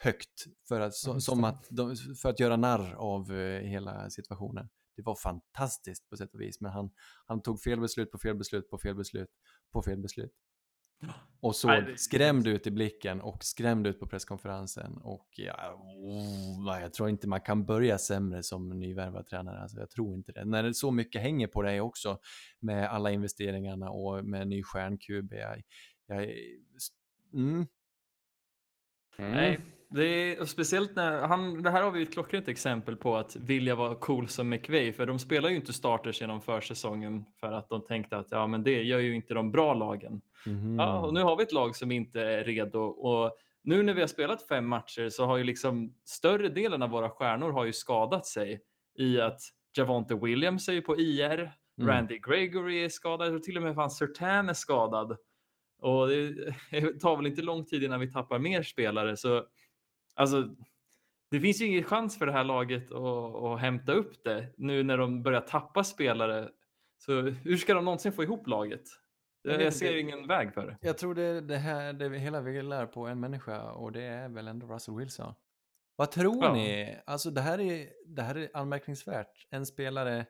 högt för att, så, som att de, för att göra narr av eh, hela situationen. Det var fantastiskt på sätt och vis, men han, han tog fel beslut på fel beslut på fel beslut på fel beslut. [GASPS] Och såg Nej, det- skrämd ut i blicken och skrämd ut på presskonferensen. Och ja, oh, jag tror inte man kan börja sämre som nyvärvad tränare. Alltså, jag tror inte det. När det så mycket hänger på dig också med alla investeringarna och med ny stjärn-QB. Jag, jag, mm, Nej, det är speciellt när han, det här har vi ett klockrent exempel på att vilja vara cool som McVay, för de spelar ju inte starters genom försäsongen för att de tänkte att ja, men det gör ju inte de bra lagen. mhm. Ja, och nu har vi ett lag som inte är redo och nu när vi har spelat fem matcher så har ju liksom större delen av våra stjärnor har ju skadat sig i att Javonte Williams är ju på IR, Mm. Randy Gregory är skadad och till och med fan Sertan är skadad. Och [LAUGHS] det tar väl inte lång tid innan vi tappar mer spelare så alltså det finns ju ingen chans för det här laget att, att hämta upp det nu när de börjar tappa spelare. Så hur ska de någonsin få ihop laget? Jag Jag, ser ingen väg för det. Jag tror det är det här det hela vi lär på en människa och det är väl ändå Russell Wilson. Vad tror Ja. ni? Alltså det här, är, det här är anmärkningsvärt. En spelare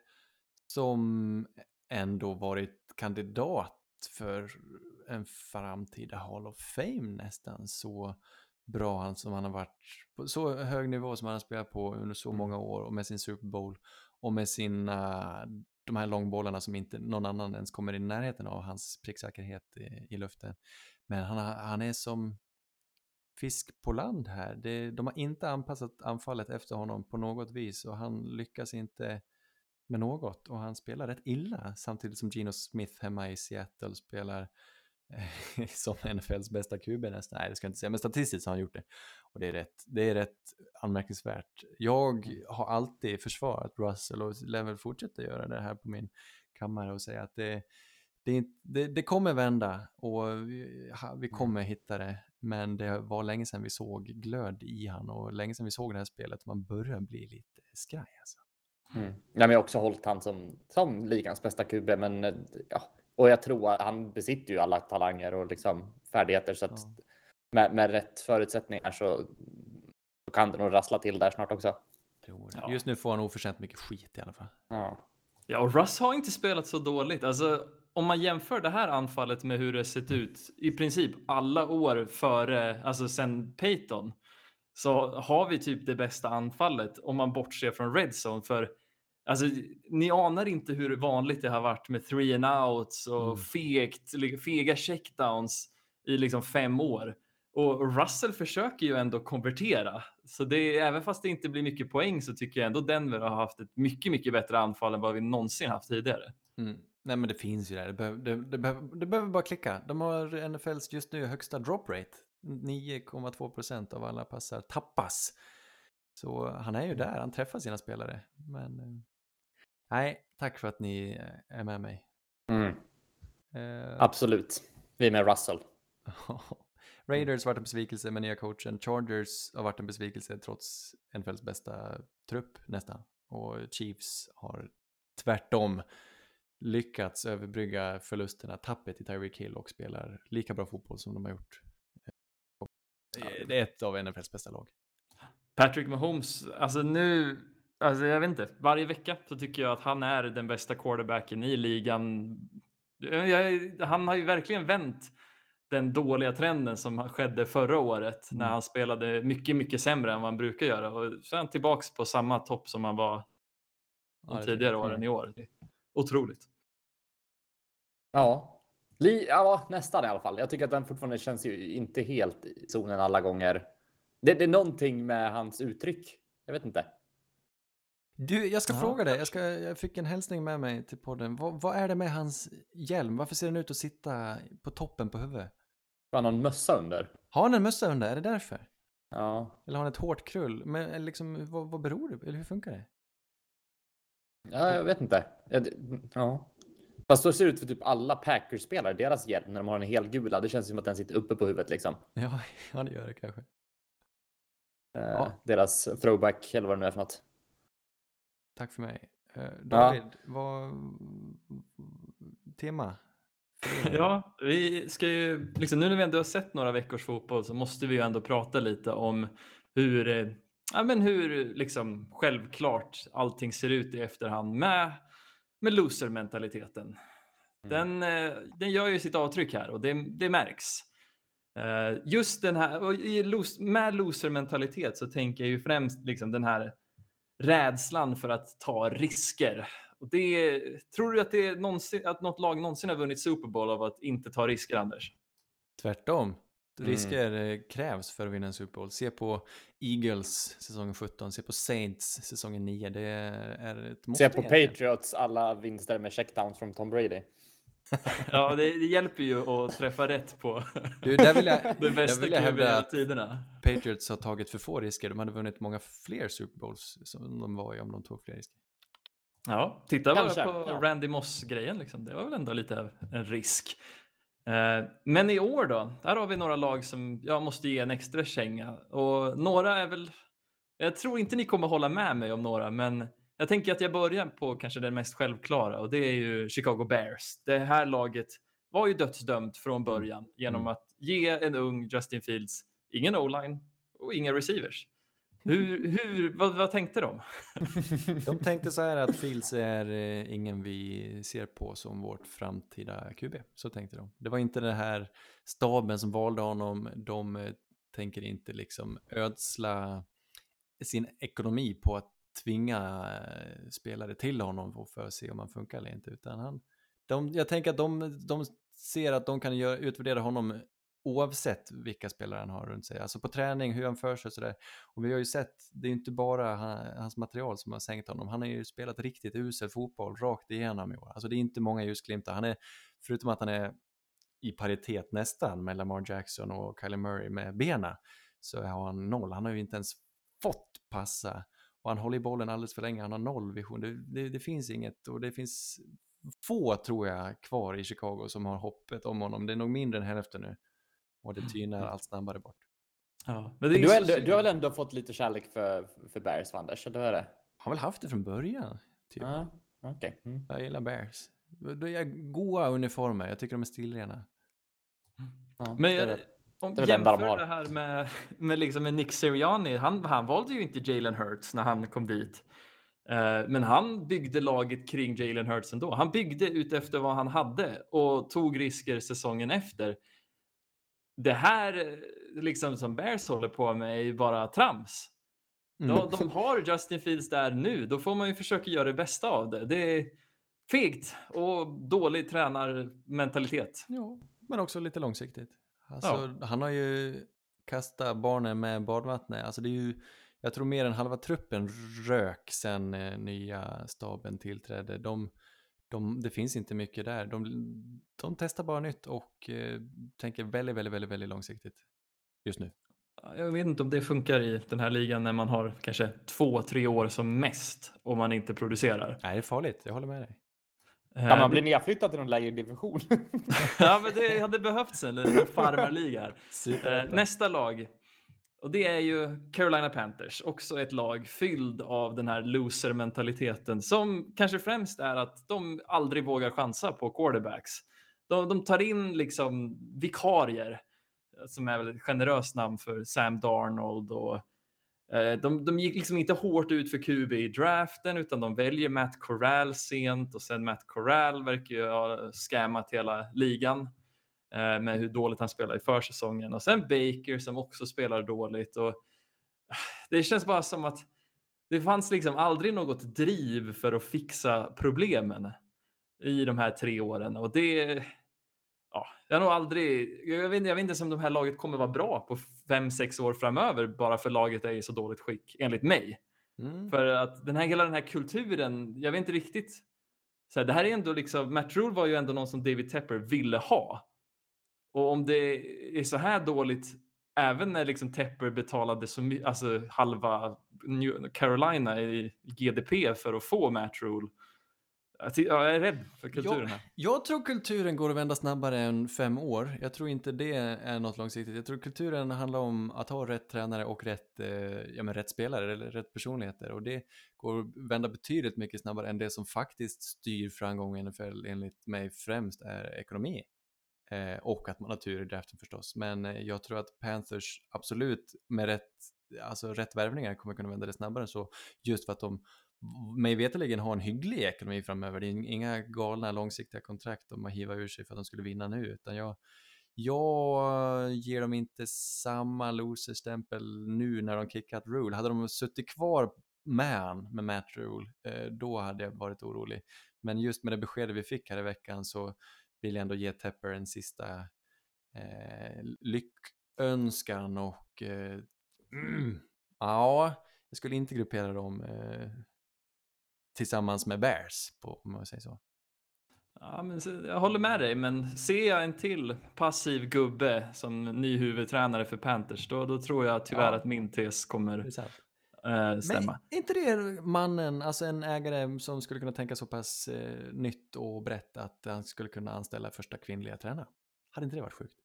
som ändå varit kandidat för en framtida Hall of Fame nästan så bra han som han har varit på så hög nivå som han har spelat på under så många år och med sin Super Bowl och med sina de här långbollarna som inte någon annan ens kommer i närheten av hans pricksäkerhet i, i luften. Men han, han är som fisk på land här. Det, de har inte anpassat anfallet efter honom på något vis och han lyckas inte med något och han spelar rätt illa samtidigt som Geno Smith hemma i Seattle spelar eh, [LAUGHS] som NFLs bästa QB nästan. Nej, det ska jag inte säga, men statistiskt har han gjort det. Och det är rätt, det är rätt anmärkningsvärt. Jag har alltid försvarat Russell och lär väl fortsätta göra det här på min kammare och säga att det, det, det, det kommer vända och vi, ha- Mm. vi kommer hitta det. Men det var länge sedan vi såg glöd i han och länge sedan vi såg det här spelet. Man börjar bli lite skraj alltså. Mm. Nej, men jag har också hållit han som, som ligans bästa QB, men eh, ja, och jag tror att han besitter ju alla talanger och liksom färdigheter så att Ja. med, med rätt förutsättningar så, så kan det nog rassla till där snart också. Ja. Just nu får han oförtjänt mycket skit i alla fall. Ja. Ja, och Russ har inte spelat så dåligt. Alltså, om man jämför det här anfallet med hur det sett ut i princip alla år före, alltså sen Peyton, så har vi typ det bästa anfallet om man bortser från Red Zone. För alltså, ni anar inte hur vanligt det har varit med three and outs och Mm. fegt, li- fega checkdowns i liksom fem år. Och Russell försöker ju ändå konvertera. Så det även fast det inte blir mycket poäng så tycker jag ändå Denver har haft ett mycket, mycket bättre anfall än vad vi någonsin haft tidigare. Mm. Nej men det finns ju där, det, behöver, det, det, behöver, det behöver bara klicka. De har NFLs just nu högsta drop rate. 9,2 procent av alla passar tappas. Så han är ju där, han träffar sina spelare. Men eh, nej, tack för att ni eh, är med mig. Mm. Eh, Absolut. Vi är med Russell. [LAUGHS] Raiders har varit en besvikelse med nya coachen. Chargers har varit en besvikelse trots NFLs bästa trupp nästan. Och Chiefs har tvärtom lyckats överbrygga förlusterna, tappet i Tyreek Hill och spelar lika bra fotboll som de har gjort. Eh, Det är ett av NFLs bästa lag. Patrick Mahomes, alltså nu, alltså jag vet inte, varje vecka så tycker jag att han är den bästa quarterbacken i ligan. Jag, han har ju verkligen vänt den dåliga trenden som skedde förra året när Mm. han spelade mycket, mycket sämre än vad han brukar göra. Och så är han tillbaks på samma topp som han var de Ja, tidigare åren i år. Otroligt. Ja. Li ja, nästan i alla fall. Jag tycker att den fortfarande känns ju inte helt i zonen alla gånger. Det, det är någonting med hans uttryck. Jag vet inte. Du, jag ska Ja, fråga dig. Jag, ska, jag fick en hälsning med mig till podden. Vad, vad är det med hans hjälm? Varför ser den ut att sitta på toppen på huvudet? Har han någon mössa under? Har han en mössa under? Är det därför? Ja. Eller har han ett hårt krull? Men liksom, vad, vad beror det på? Eller hur funkar det? ja, jag vet inte. Ja. Fast så ser det ut för typ alla Packers-spelare, deras hjälm när de har en helgula. Det känns som att den sitter uppe på huvudet liksom. Ja, [LAUGHS] ja det gör det kanske. Eh, Ja. Deras throwback eller vad det nu är för något. Tack för mig. Eh, David, vad... Tema? Ja, vi ska ju, liksom, nu när vi ändå har sett några veckors fotboll så måste vi ju ändå prata lite om hur, eh, ja, men hur liksom, självklart allting ser ut i efterhand med, med loser-mentaliteten. Den, eh, den gör ju sitt avtryck här och det, det märks. Eh, Just den här, och i los- med loser-mentalitet så tänker jag ju främst liksom den här rädslan för att ta risker. Och det, tror du att, det någonsin, att något lag någonsin har vunnit Super Bowl av att inte ta risker, Anders? Tvärtom. Mm. Risker eh, krävs för att vinna en Super Bowl. Se på Eagles säsongen 17, se på Saints säsongen 9. Det är ett måste Se på. Patriots alla vinster med checkdowns från Tom Brady. Ja, det, det hjälper ju att träffa rätt på Du, där vill jag, [LAUGHS] det där bästa hävda hela tiderna. Patriots har tagit för få risker. De hade vunnit många fler Super Bowls som de var i om de tog fler risker. Ja, titta bara Kanske, på ja. Randy Moss-grejen. Liksom. Det var väl ändå lite en risk. Eh, Men i år då? Där har vi några lag som jag måste ge en extra känga. Och några är väl... Jag tror inte ni kommer hålla med mig om några, men jag tänker att jag börjar på kanske den mest självklara och det är ju Chicago Bears. Det här laget var ju dödsdömt från början genom Mm. att ge en ung Justin Fields ingen o-line och inga receivers. Hur, [LAUGHS] hur, vad, vad tänkte de? [LAUGHS] De tänkte så här att Fields är eh, ingen vi ser på som vårt framtida QB. Så tänkte de. Det var inte den här staben som valde honom. De eh, tänker inte liksom ödsla sin ekonomi på att tvinga eh, spelare till honom för att se om han funkar eller inte. Utan han, de, jag tänker att de, de ser att de kan gör, utvärdera honom oavsett vilka spelare han har runt sig. Alltså på träning, hur han för sig och sådär. Och vi har ju sett, det är inte bara han, hans material som har sänkt honom. Han har ju spelat riktigt usel fotboll rakt igenom i år. Alltså det är inte många ljusglimtar. Han är, förutom att han är i paritet nästan med Lamar Jackson och Kylie Murray med bena, så har han noll. Han har ju inte ens fått passa och han håller i bollen alldeles för länge. Han har noll vision. Det, det, det finns inget och det finns få, tror jag, kvar i Chicago som har hoppet om honom. Det är nog mindre än hälften nu. Och det tynar allt snabbare bort. Ja, men Du ändå, du har väl ändå fått lite kärlek för, för Bears, Anders? Eller är det? Har väl haft det från början. Typ. Ja, okej. Mm. Jag gillar Bears. Det är goa uniformer, jag tycker de är stilrena. Ja, Men det är jag, det. Om det de jämför har. det här med, med, liksom med Nick Sirianni, han, han valde ju inte Jalen Hurts när han kom dit. Eh, men han byggde laget kring Jalen Hurts ändå. Han byggde ut efter vad han hade och tog risker säsongen efter. Det här eh, liksom som Bears håller på med är bara trams. Mm. De, de har Justin Fields där nu, då får man ju försöka göra det bästa av det. Det är fegt och dålig tränarmentalitet. Jo, men också lite långsiktigt. Alltså, Han har ju kastat barnen med badvattnet. Alltså det är ju, jag tror mer än halva truppen rök sen eh, nya staben tillträdde. De, de, det finns inte mycket där. De, de testar bara nytt och eh, tänker väldigt, väldigt, väldigt, väldigt långsiktigt just nu. Jag vet inte om det funkar i den här ligan när man har kanske två, tre år som mest och man inte producerar. Nej, det är farligt. Jag håller med dig. Kan Eh, man bli nedflyttad till någon lägre division? [LAUGHS] ja, men det hade behövts en liten farmarliga. här. Eh, nästa lag. Och det är ju Carolina Panthers, också ett lag fylld av den här loser-mentaliteten som kanske främst är att de aldrig vågar chansa på quarterbacks. De, de tar in liksom vikarier, som är väl ett generöst namn för Sam Darnold och eh, Eh, de, de gick liksom inte hårt ut för QB i draften utan de väljer Matt Corral sent och sen Matt Corral verkar ju ha scammat hela ligan eh, med hur dåligt han spelar i försäsongen. Och sen Baker som också spelar dåligt och eh, det känns bara som att det fanns liksom aldrig något driv för att fixa problemen i de här tre åren. Och det jag har nog aldrig, jag vet, jag vet inte ens om de här laget kommer vara bra på fem, sex år framöver bara för laget är i så dåligt skick, enligt mig. Mm. För att den här, hela den här kulturen, jag vet inte riktigt. Så här, det här är ändå liksom, Matt Rule var ju ändå någon som David Tepper ville ha. Och om det är så här dåligt, även när liksom Tepper betalade så my- alltså halva New Carolina i GDP för att få Matt Rule. Jag Jag är rädd för kulturen här. Jag tror kulturen går att vända snabbare än fem år. Jag tror inte det är något långsiktigt. Jag tror kulturen handlar om att ha rätt tränare och rätt, eh, ja, men rätt spelare eller rätt personligheter. Och det går att vända betydligt mycket snabbare än det som faktiskt styr framgången i NFL enligt mig främst är ekonomi. Eh, och att man har tur i draften förstås. Men eh, jag tror att Panthers absolut med rätt, alltså rätt värvningar kommer kunna vända det snabbare än så. Just för att de mig veterligen har en hygglig ekonomi framöver. Det är inga galna långsiktiga kontrakt de har hivat ur sig för att de skulle vinna nu, utan jag, jag ger dem inte samma loserstämpel nu när de kickat Rule. Hade de suttit kvar med han, med Matt Rule, eh, då hade jag varit orolig. Men just med det beskedet vi fick här i veckan så vill jag ändå ge Tepper en sista eh, lyckönskan och eh, mm, [CLEARS THROAT] ja, jag skulle inte gruppera dem eh, tillsammans med Bears, på, om man säger så. Ja, men jag håller med dig, men ser jag en till passiv gubbe som ny huvudtränare för Panthers, då, då tror jag tyvärr Ja. att min tes kommer eh, stämma. Men är inte det mannen, alltså en ägare som skulle kunna tänka så pass eh, nytt och brett att han skulle kunna anställa första kvinnliga tränare? Hade inte det varit sjukt?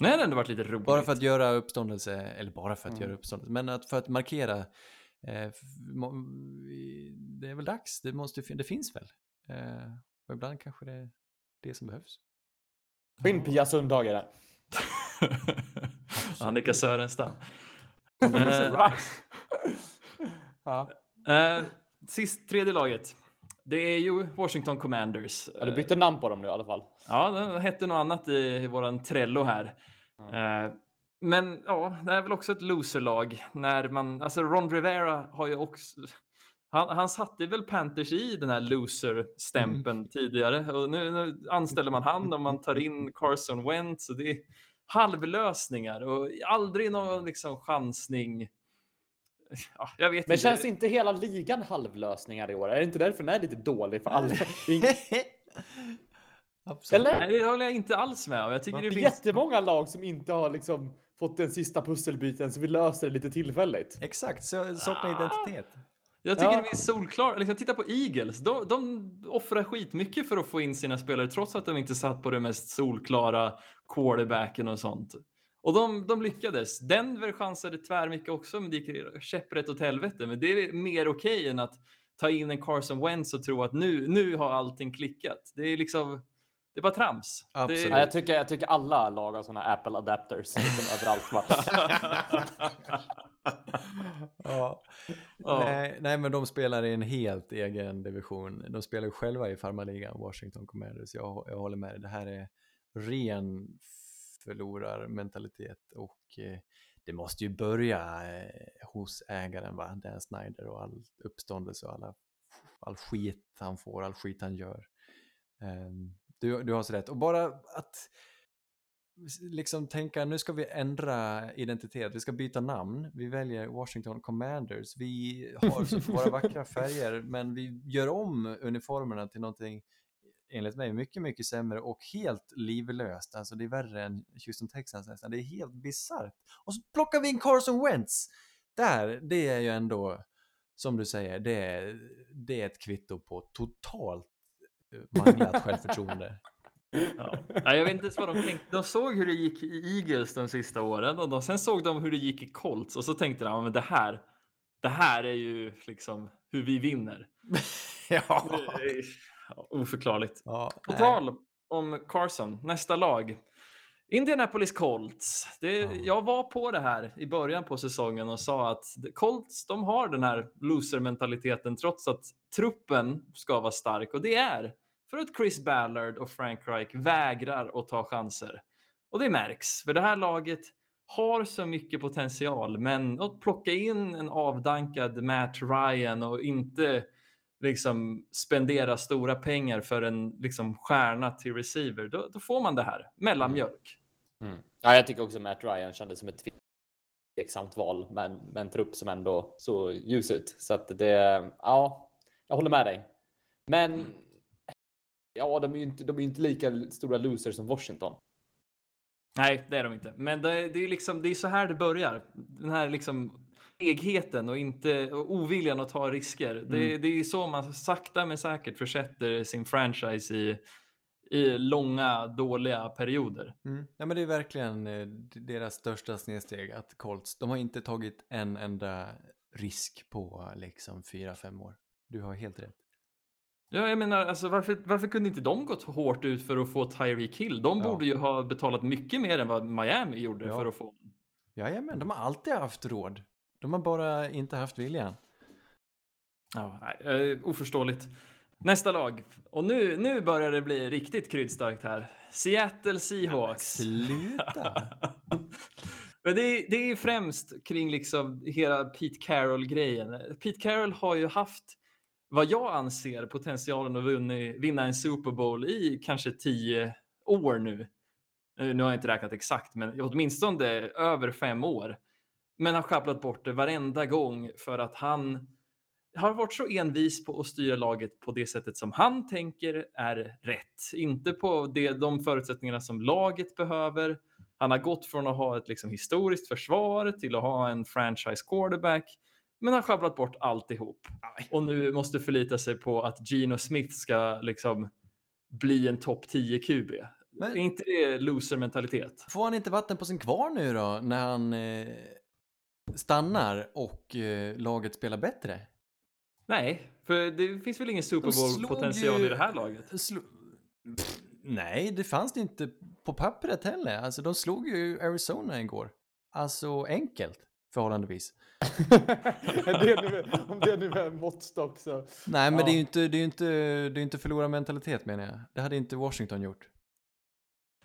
Nej, det hade ändå varit lite roligt. Bara för att göra uppståndelse, eller bara för att Mm. göra uppståndelse, men att för att markera, det är väl dags, det, måste, det finns väl. Eh, och ibland kanske det är det som behövs. In Pia Sundhage där. Annika Sörenstam. [LAUGHS] Ja. Eh, sist, tredje laget. Det är ju Washington Commanders. Ja, du bytte namn på dem nu i alla fall. Ja, det hette något annat i, i våran Trello här. Eh, men ja, det är väl också ett loserlag när man, alltså Ron Rivera har ju också, han, han satte väl Panthers i den här loser-stämpeln tidigare och nu, nu anställer man han och man tar in Carson Wentz och det är halvlösningar och aldrig någon liksom chansning. Ja, jag vet Men inte. känns inte hela ligan halvlösningar i år? Är det inte därför den är lite dålig för alla? [LAUGHS] Absolut. Eller? Nej, det håller jag inte alls med om. Jag tycker Det finns... jättemånga lag som inte har liksom fått den sista pusselbiten så vi löser det lite tillfälligt. Exakt, så saknar Ah. identitet. Jag tycker Ja. det är solklart. Liksom, titta på Eagles. De, de offrar skitmycket för att få in sina spelare trots att de inte satt på det mest solklara quarterbacken och sånt. Och de, de lyckades. Denver chansade tvärmycket också, men det gick käpprätt åt helvete. Men det är mer okej än att ta in en Carson Wentz och tro att nu, nu har allting klickat. Det är liksom, det är bara trams. Absolut. Ja, jag, tycker, jag tycker alla lag har såna Apple adapters liksom, överallt. [LAUGHS] Ja. Ja. Nej, nej, men de spelar i en helt egen division. De spelar ju själva i farmarligan, Washington Commanders. Jag, jag håller med dig. Det här är ren förlorarmentalitet och eh, det måste ju börja eh, hos ägaren, va? Dan Snyder och all uppståndelse och alla, all skit han får, all skit han gör. Ehm, du, du har så rätt. Och bara att liksom tänka nu ska vi ändra identitet, vi ska byta namn, vi väljer Washington Commanders, vi har våra vackra [LAUGHS] färger men vi gör om uniformerna till någonting enligt mig mycket, mycket sämre och helt livlöst. Alltså det är värre än Houston Texans nästan. Det är helt bisarrt. Och så plockar vi in Carson Wentz. Där, det är ju ändå, som du säger, det är, det är ett kvitto på totalt manglat självförtroende. [LAUGHS] Ja. Nej, jag vet inte ens vad de tänkte. De såg hur det gick i Eagles de sista åren och de, sen såg de hur det gick i Colts och så tänkte de, men det här, det här är ju liksom hur vi vinner. [LAUGHS] ja. Ja, oförklarligt. ja På tal om Carson, nästa lag. Indianapolis Colts. Det, Ja. Jag var på det här i början på säsongen och sa att Colts de har den här loser-mentaliteten trots att truppen ska vara stark och det är för att Chris Ballard och Frank Reich vägrar att ta chanser. Och det märks, för det här laget har så mycket potential, men att plocka in en avdankad Matt Ryan och inte liksom spendera stora pengar för en liksom stjärna till receiver, då, då får man det här. Mellanmjölk. Mm. Ja, jag tycker också Matt Ryan kändes som ett tveksamt val, men med en trupp som ändå såg ljus ut. Så att det, ja, jag håller med dig. Men ja, de är ju inte, de är inte lika stora losers som Washington. Nej, det är de inte. Men det, det är liksom, det är så här det börjar. Den här liksom egheten och inte och oviljan att ta risker. Det, det är så man sakta men säkert försätter sin franchise i, i långa dåliga perioder. Mm. Ja, men det är verkligen eh, deras största snedsteg att Colts, de har inte tagit en enda risk på liksom fyra, fem år. Du har helt rätt. Ja, jag menar, alltså, varför, varför kunde inte de gått hårt ut för att få Tyreek Hill? De Ja. borde ju ha betalat mycket mer än vad Miami gjorde Ja. för att få Jajamän, de har alltid haft råd. De har bara inte haft viljan. Ja, nej, eh, oförståeligt. Nästa lag. Och nu, nu börjar det bli riktigt kryddstarkt här. Seattle Seahawks. Sluta! [LAUGHS] Men det, är, det är främst kring liksom hela Pete Carroll-grejen. Pete Carroll har ju haft vad jag anser potentialen att vinna, vinna en Super Bowl i kanske tio år nu. Eh, nu har jag inte räknat exakt, men åtminstone över fem år. Men har sjabblat bort det varenda gång för att han har varit så envis på att styra laget på det sättet som han tänker är rätt. Inte på det, de förutsättningarna som laget behöver. Han har gått från att ha ett liksom historiskt försvar till att ha en franchise quarterback, men har sjabblat bort alltihop. Och nu måste förlita sig på att Geno Smith ska liksom bli en topp 10 QB. Men- Är inte det loser-mentalitet? Får han inte vatten på sin kvarn nu då när han eh, stannar och eh, laget spelar bättre? Nej, för det finns väl ingen Super Bowl-potential ju- i det här laget? Slo- Pff, nej, det fanns det inte på pappret heller. Alltså de slog ju Arizona igår. Alltså enkelt, förhållandevis. [LAUGHS] det nu, om det nu är en måttstock så. Nej, men Ja. det är ju inte, det är inte, det är inte förlorarmentalitet menar jag. Det hade inte Washington gjort.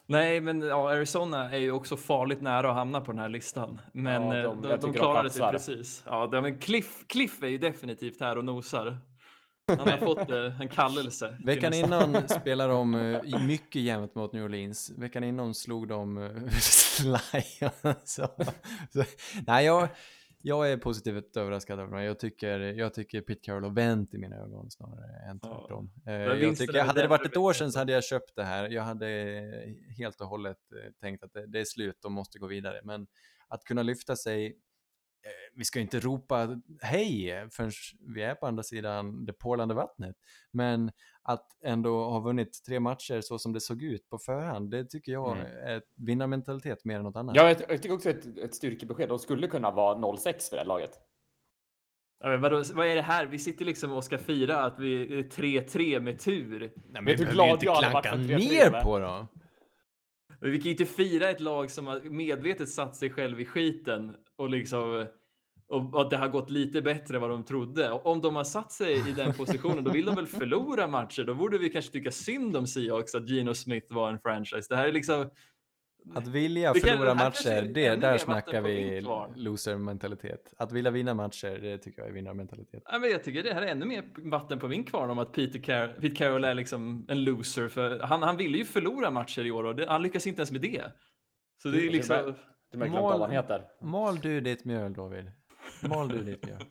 Nej, men ja, Arizona är ju också farligt nära att hamna på den här listan. Men Ja, eh, de- de, de, klarade sig precis. Ja, de, men Cliff, Cliff är ju definitivt här och nosar. Han har [LAUGHS] fått eh, en kallelse. Veckan innan [LAUGHS] spelade de eh, mycket jämnt mot New Orleans. Veckan innan slog de Lions. [LAUGHS] så, så, nej, jag, jag är positivt överraskad av dem. Jag tycker, jag tycker Pete Carroll har vänt i mina ögon snarare än Ja. tvärtom. Eh, Men jag tycker, hade det varit ett år sedan så hade jag köpt det här. Jag hade helt och hållet eh, tänkt att det, det är slut, de måste gå vidare. Men att kunna lyfta sig vi ska inte ropa hej förrän vi är på andra sidan det porlande vattnet. Men att ändå ha vunnit tre matcher så som det såg ut på förhand, det tycker jag Mm. är vinnarmentalitet mer än något annat. Ja, jag, jag tycker också ett, ett styrkebesked. De skulle kunna vara 0-6 för det här laget. Ja, men vadå, vad är det här? Vi sitter liksom och ska fira att vi är 3-3 med tur. Nej, men Vet vi du hur glad inte jag hade varit klanka för 3-3, ner på. Men Vi kan ju inte fira ett lag som har medvetet satt sig själv i skiten och liksom och att det har gått lite bättre än vad de trodde. Om de har satt sig i den positionen, då vill de väl [LAUGHS] förlora matcher. Då borde vi kanske tycka synd om Seahawks att Geno Smith var en franchise. Det här är liksom. Att vilja Det kan- förlora matcher, det, där snackar vi loser-mentalitet. Att vilja vinna matcher, det tycker jag är vinnarmentalitet. Ja, men jag tycker det här är ännu mer vatten på min kvarn om att Peter, Car- Pete Carroll är liksom en loser. För han, han ville ju förlora matcher i år och det, han lyckas inte ens med det. Så det är Det är liksom. Du märker vad han heter. Mal du ditt mjöl, David. Mal du ditt mjöl.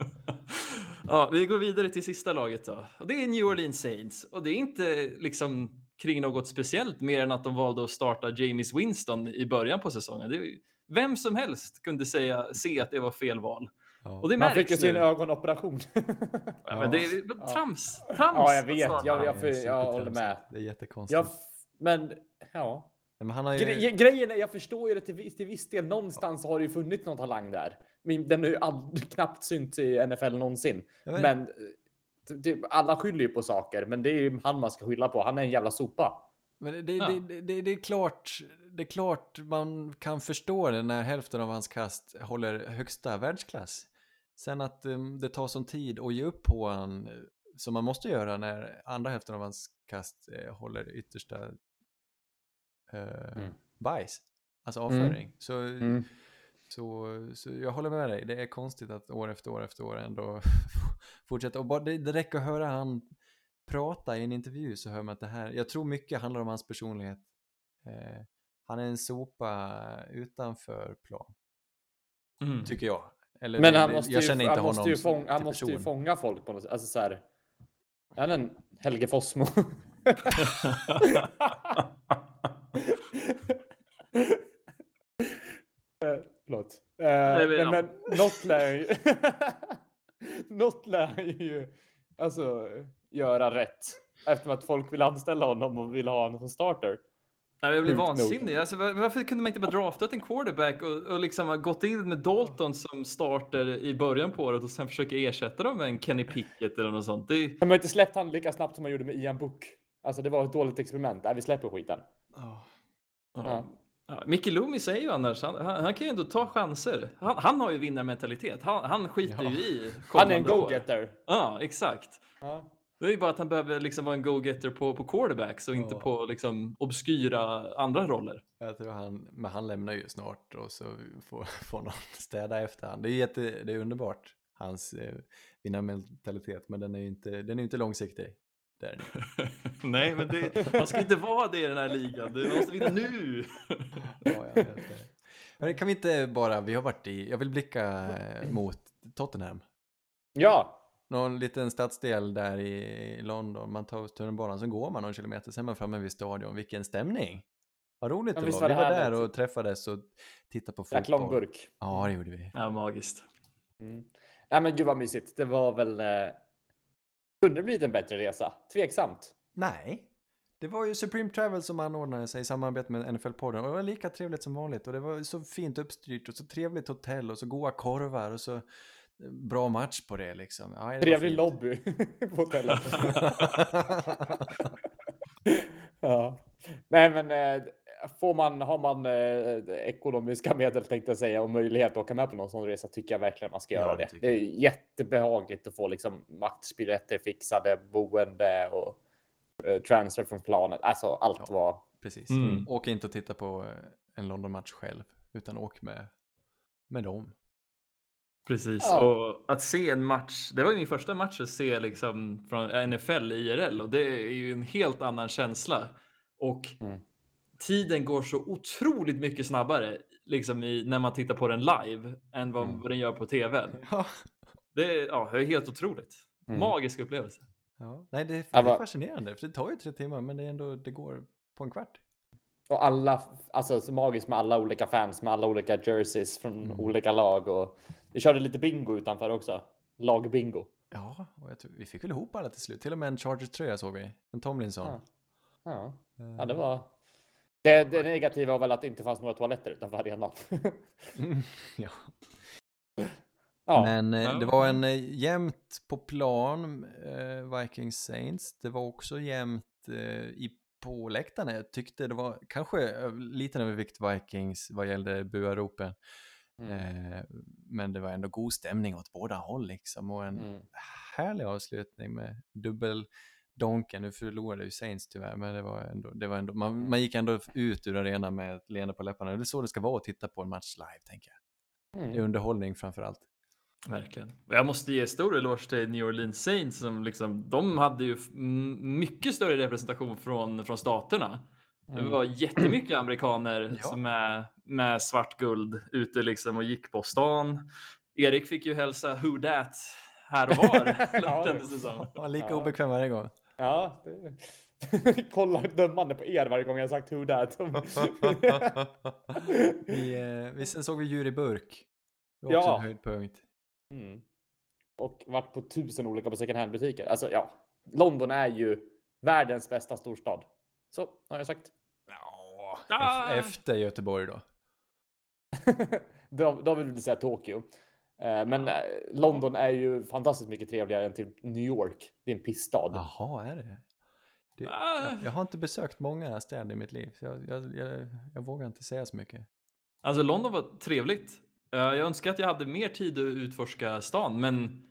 Ja, vi går vidare till sista laget då. Och det är New Orleans Saints. Och det är inte liksom kring något speciellt mer än att de valde att starta James Winston i början på säsongen. Det är, ju- vem som helst kunde säga, se att det var fel val. Ja. Och det Man fick ju sin ögonoperation. [LAUGHS] Ja, men det är trams. trams Ja, jag vet. Jag, jag, jag, jag håller med. Det är jättekonstigt. Jag, men, ja. Men han har ju... Gre grejen är, jag förstår ju det till, viss- till viss del. Någonstans har det ju funnits någon talang där. Den har ju aldrig knappt synts i NFL någonsin. Men eh, typ, alla skyller ju på saker, men det är ju han man ska skylla på. Han är en jävla sopa. Men det, Ja. det, det, det, är klart, det är klart man kan förstå det när hälften av hans kast håller högsta världsklass. Sen att um, det tar sån tid att ge upp på han eh, som man måste göra när andra hälften av hans kast eh, håller yttersta eh, Mm. bajs, alltså Mm. avföring. Så, så, så jag håller med dig, det är konstigt att år efter år efter år ändå [LAUGHS] fortsätta. Och bara, det, det räcker att höra han prata i en intervju så hör man att det här, jag tror mycket handlar om hans personlighet. Eh, han är en sopa utanför plan, Mm. tycker jag. Eller, Men det- han måste jag ju, känner inte han måste ju, fånga, han måste ju fånga folk på något sätt. Alltså så här. Är han en Helge Fossmo? [LAUGHS] [LAUGHS] Förlåt. Eh, men men, ja. men något lär ju... [LAUGHS] något lär ju alltså, göra rätt. Eftersom att folk vill anställa honom och vill ha honom som starter. Nej, jag blir vansinnig. Alltså, var- varför kunde man inte bara draftat en quarterback och, och liksom gått in med Dalton som starter i början på året och sen försöka ersätta dem med en Kenny Pickett eller något sånt? Det, De har inte släppt han lika snabbt som man gjorde med Ian Book. Alltså det var ett dåligt experiment. Nej, vi släpper skiten. Ja. ja. Ja, Micke Loomis säger ju annars, han, han, han kan ju ändå ta chanser. Han, han har ju vinnarmentalitet. Han, han skiter Ja. ju i Han är en go-getter. Ja, exakt. Ja. Det är ju bara att han behöver liksom vara en go-getter på, på quarterbacks och inte Ja. på liksom obskyra andra roller. Jag tror han, men han lämnar ju snart och så får, [LAUGHS] får någon städa efter han. Det är, jätte, det är underbart, hans eh, vinnarmentalitet, men den är ju inte, den är inte långsiktig. Där. [LAUGHS] Nej, men det, man ska inte vara det i den här ligan. Du måste vinna nu! [LAUGHS] Ja, jag vet det. Men kan vi inte bara, vi har varit i, jag vill blicka eh, mot Tottenham. ja, Någon liten stadsdel där i London, man tar tunnelbanan, så går man någon kilometer, sen är man framme vid stadion. Vilken stämning! Vad roligt Ja, det var. Vi var där och träffades och tittade på drack fotboll. burk. Ja, det gjorde vi. Ja, magiskt. Mm. Nej men gud vad mysigt. Det var väl... Kunde det blivit en bättre resa? Tveksamt. Nej. Det var ju Supreme Travel som anordnade sig i samarbete med NFL-podden och det var lika trevligt som vanligt och det var så fint uppstyrt och så trevligt hotell och så goda korvar och så eh, bra match på det liksom. Ja, det Trevlig lobby [LAUGHS] på hotellet. [LAUGHS] ja. Nej men eh, får man, har man eh, ekonomiska medel tänkte jag säga och möjlighet att åka med på någon sån resa tycker jag verkligen man ska Ja, göra det det. är jättebehagligt att få liksom matchbiljetter fixade, boende och eh, transfer från planet. Alltså allt Ja. var Precis. Mm. Åk inte och titta på eh, en London-match själv utan åk med, med dem. Precis, Ja. och att se en match. Det var ju min första match att se liksom från NFL IRL och det är ju en helt annan känsla. Och Mm. Tiden går så otroligt mycket snabbare liksom i, när man tittar på den live än vad, Mm. vad den gör på tv. [LAUGHS] Ja. Det är, ja, det är helt otroligt. Mm. Magisk upplevelse. ja. Nej, det är, det är fascinerande för det tar ju tre timmar men det är ändå, det går på en kvart. Och alla, alltså så magiskt med alla olika fans med alla olika jerseys från Mm. olika lag och vi körde lite bingo utanför också. Lagbingo. Ja, och jag tror, vi fick väl ihop alla till slut. Till och med en Chargers-tröja såg vi. En Tomlinson. Ja. Ja, Eh, ja det var. Det, det negativa var väl att det inte fanns några toaletter utanför arenan. mm, [LAUGHS] ja. ja, Men eh, det var en eh, jämnt på plan, eh, Vikings Saints. Det var också jämnt eh, i på läktarna. Jag tyckte det var kanske eh, liten övervikt Vikings vad gällde buaropen. Mm. Eh, men det var ändå god stämning åt båda håll liksom. Och en Mm. härlig avslutning med dubbel donken. Nu förlorade ju Saints tyvärr, men det var ändå, det var ändå man, Mm. man gick ändå ut ur arenan med ett leende på läpparna. Det är så det ska vara att titta på en match live, tänker jag. Det är Mm. underhållning framför allt. Verkligen. Och Jag måste ge stor eloge till New Orleans Saints som liksom, de hade ju mycket större representation från, från staterna. Det Mm. var jättemycket amerikaner [CLEARS THROAT] Ja. som är med svart guld ute liksom och gick på stan. Erik fick ju hälsa Who Dat här och var. [LAUGHS] Ja, det lika obekväm varje gång. Ja, det... [LAUGHS] kollar dömande på er varje gång jag sagt who that. [LAUGHS] vi, eh, vi, sen såg vi djur i burk. Det var Ja. också en höjdpunkt. mm. Och varit på tusen olika på second hand butiker. Alltså ja, London är ju världens bästa storstad. Så har jag sagt. Ja, Ah! Efter Göteborg då. [LAUGHS] då, då vill vi säga Tokyo. Eh, Men eh, London är ju fantastiskt mycket trevligare än till New York. Det är en pissstad. Jaha, är det? det Ah. jag, jag har inte besökt många städer i mitt liv. Så jag, jag, jag, jag vågar inte säga så mycket. Alltså London var trevligt. Eh, Jag önskar att jag hade mer tid att utforska stan, men,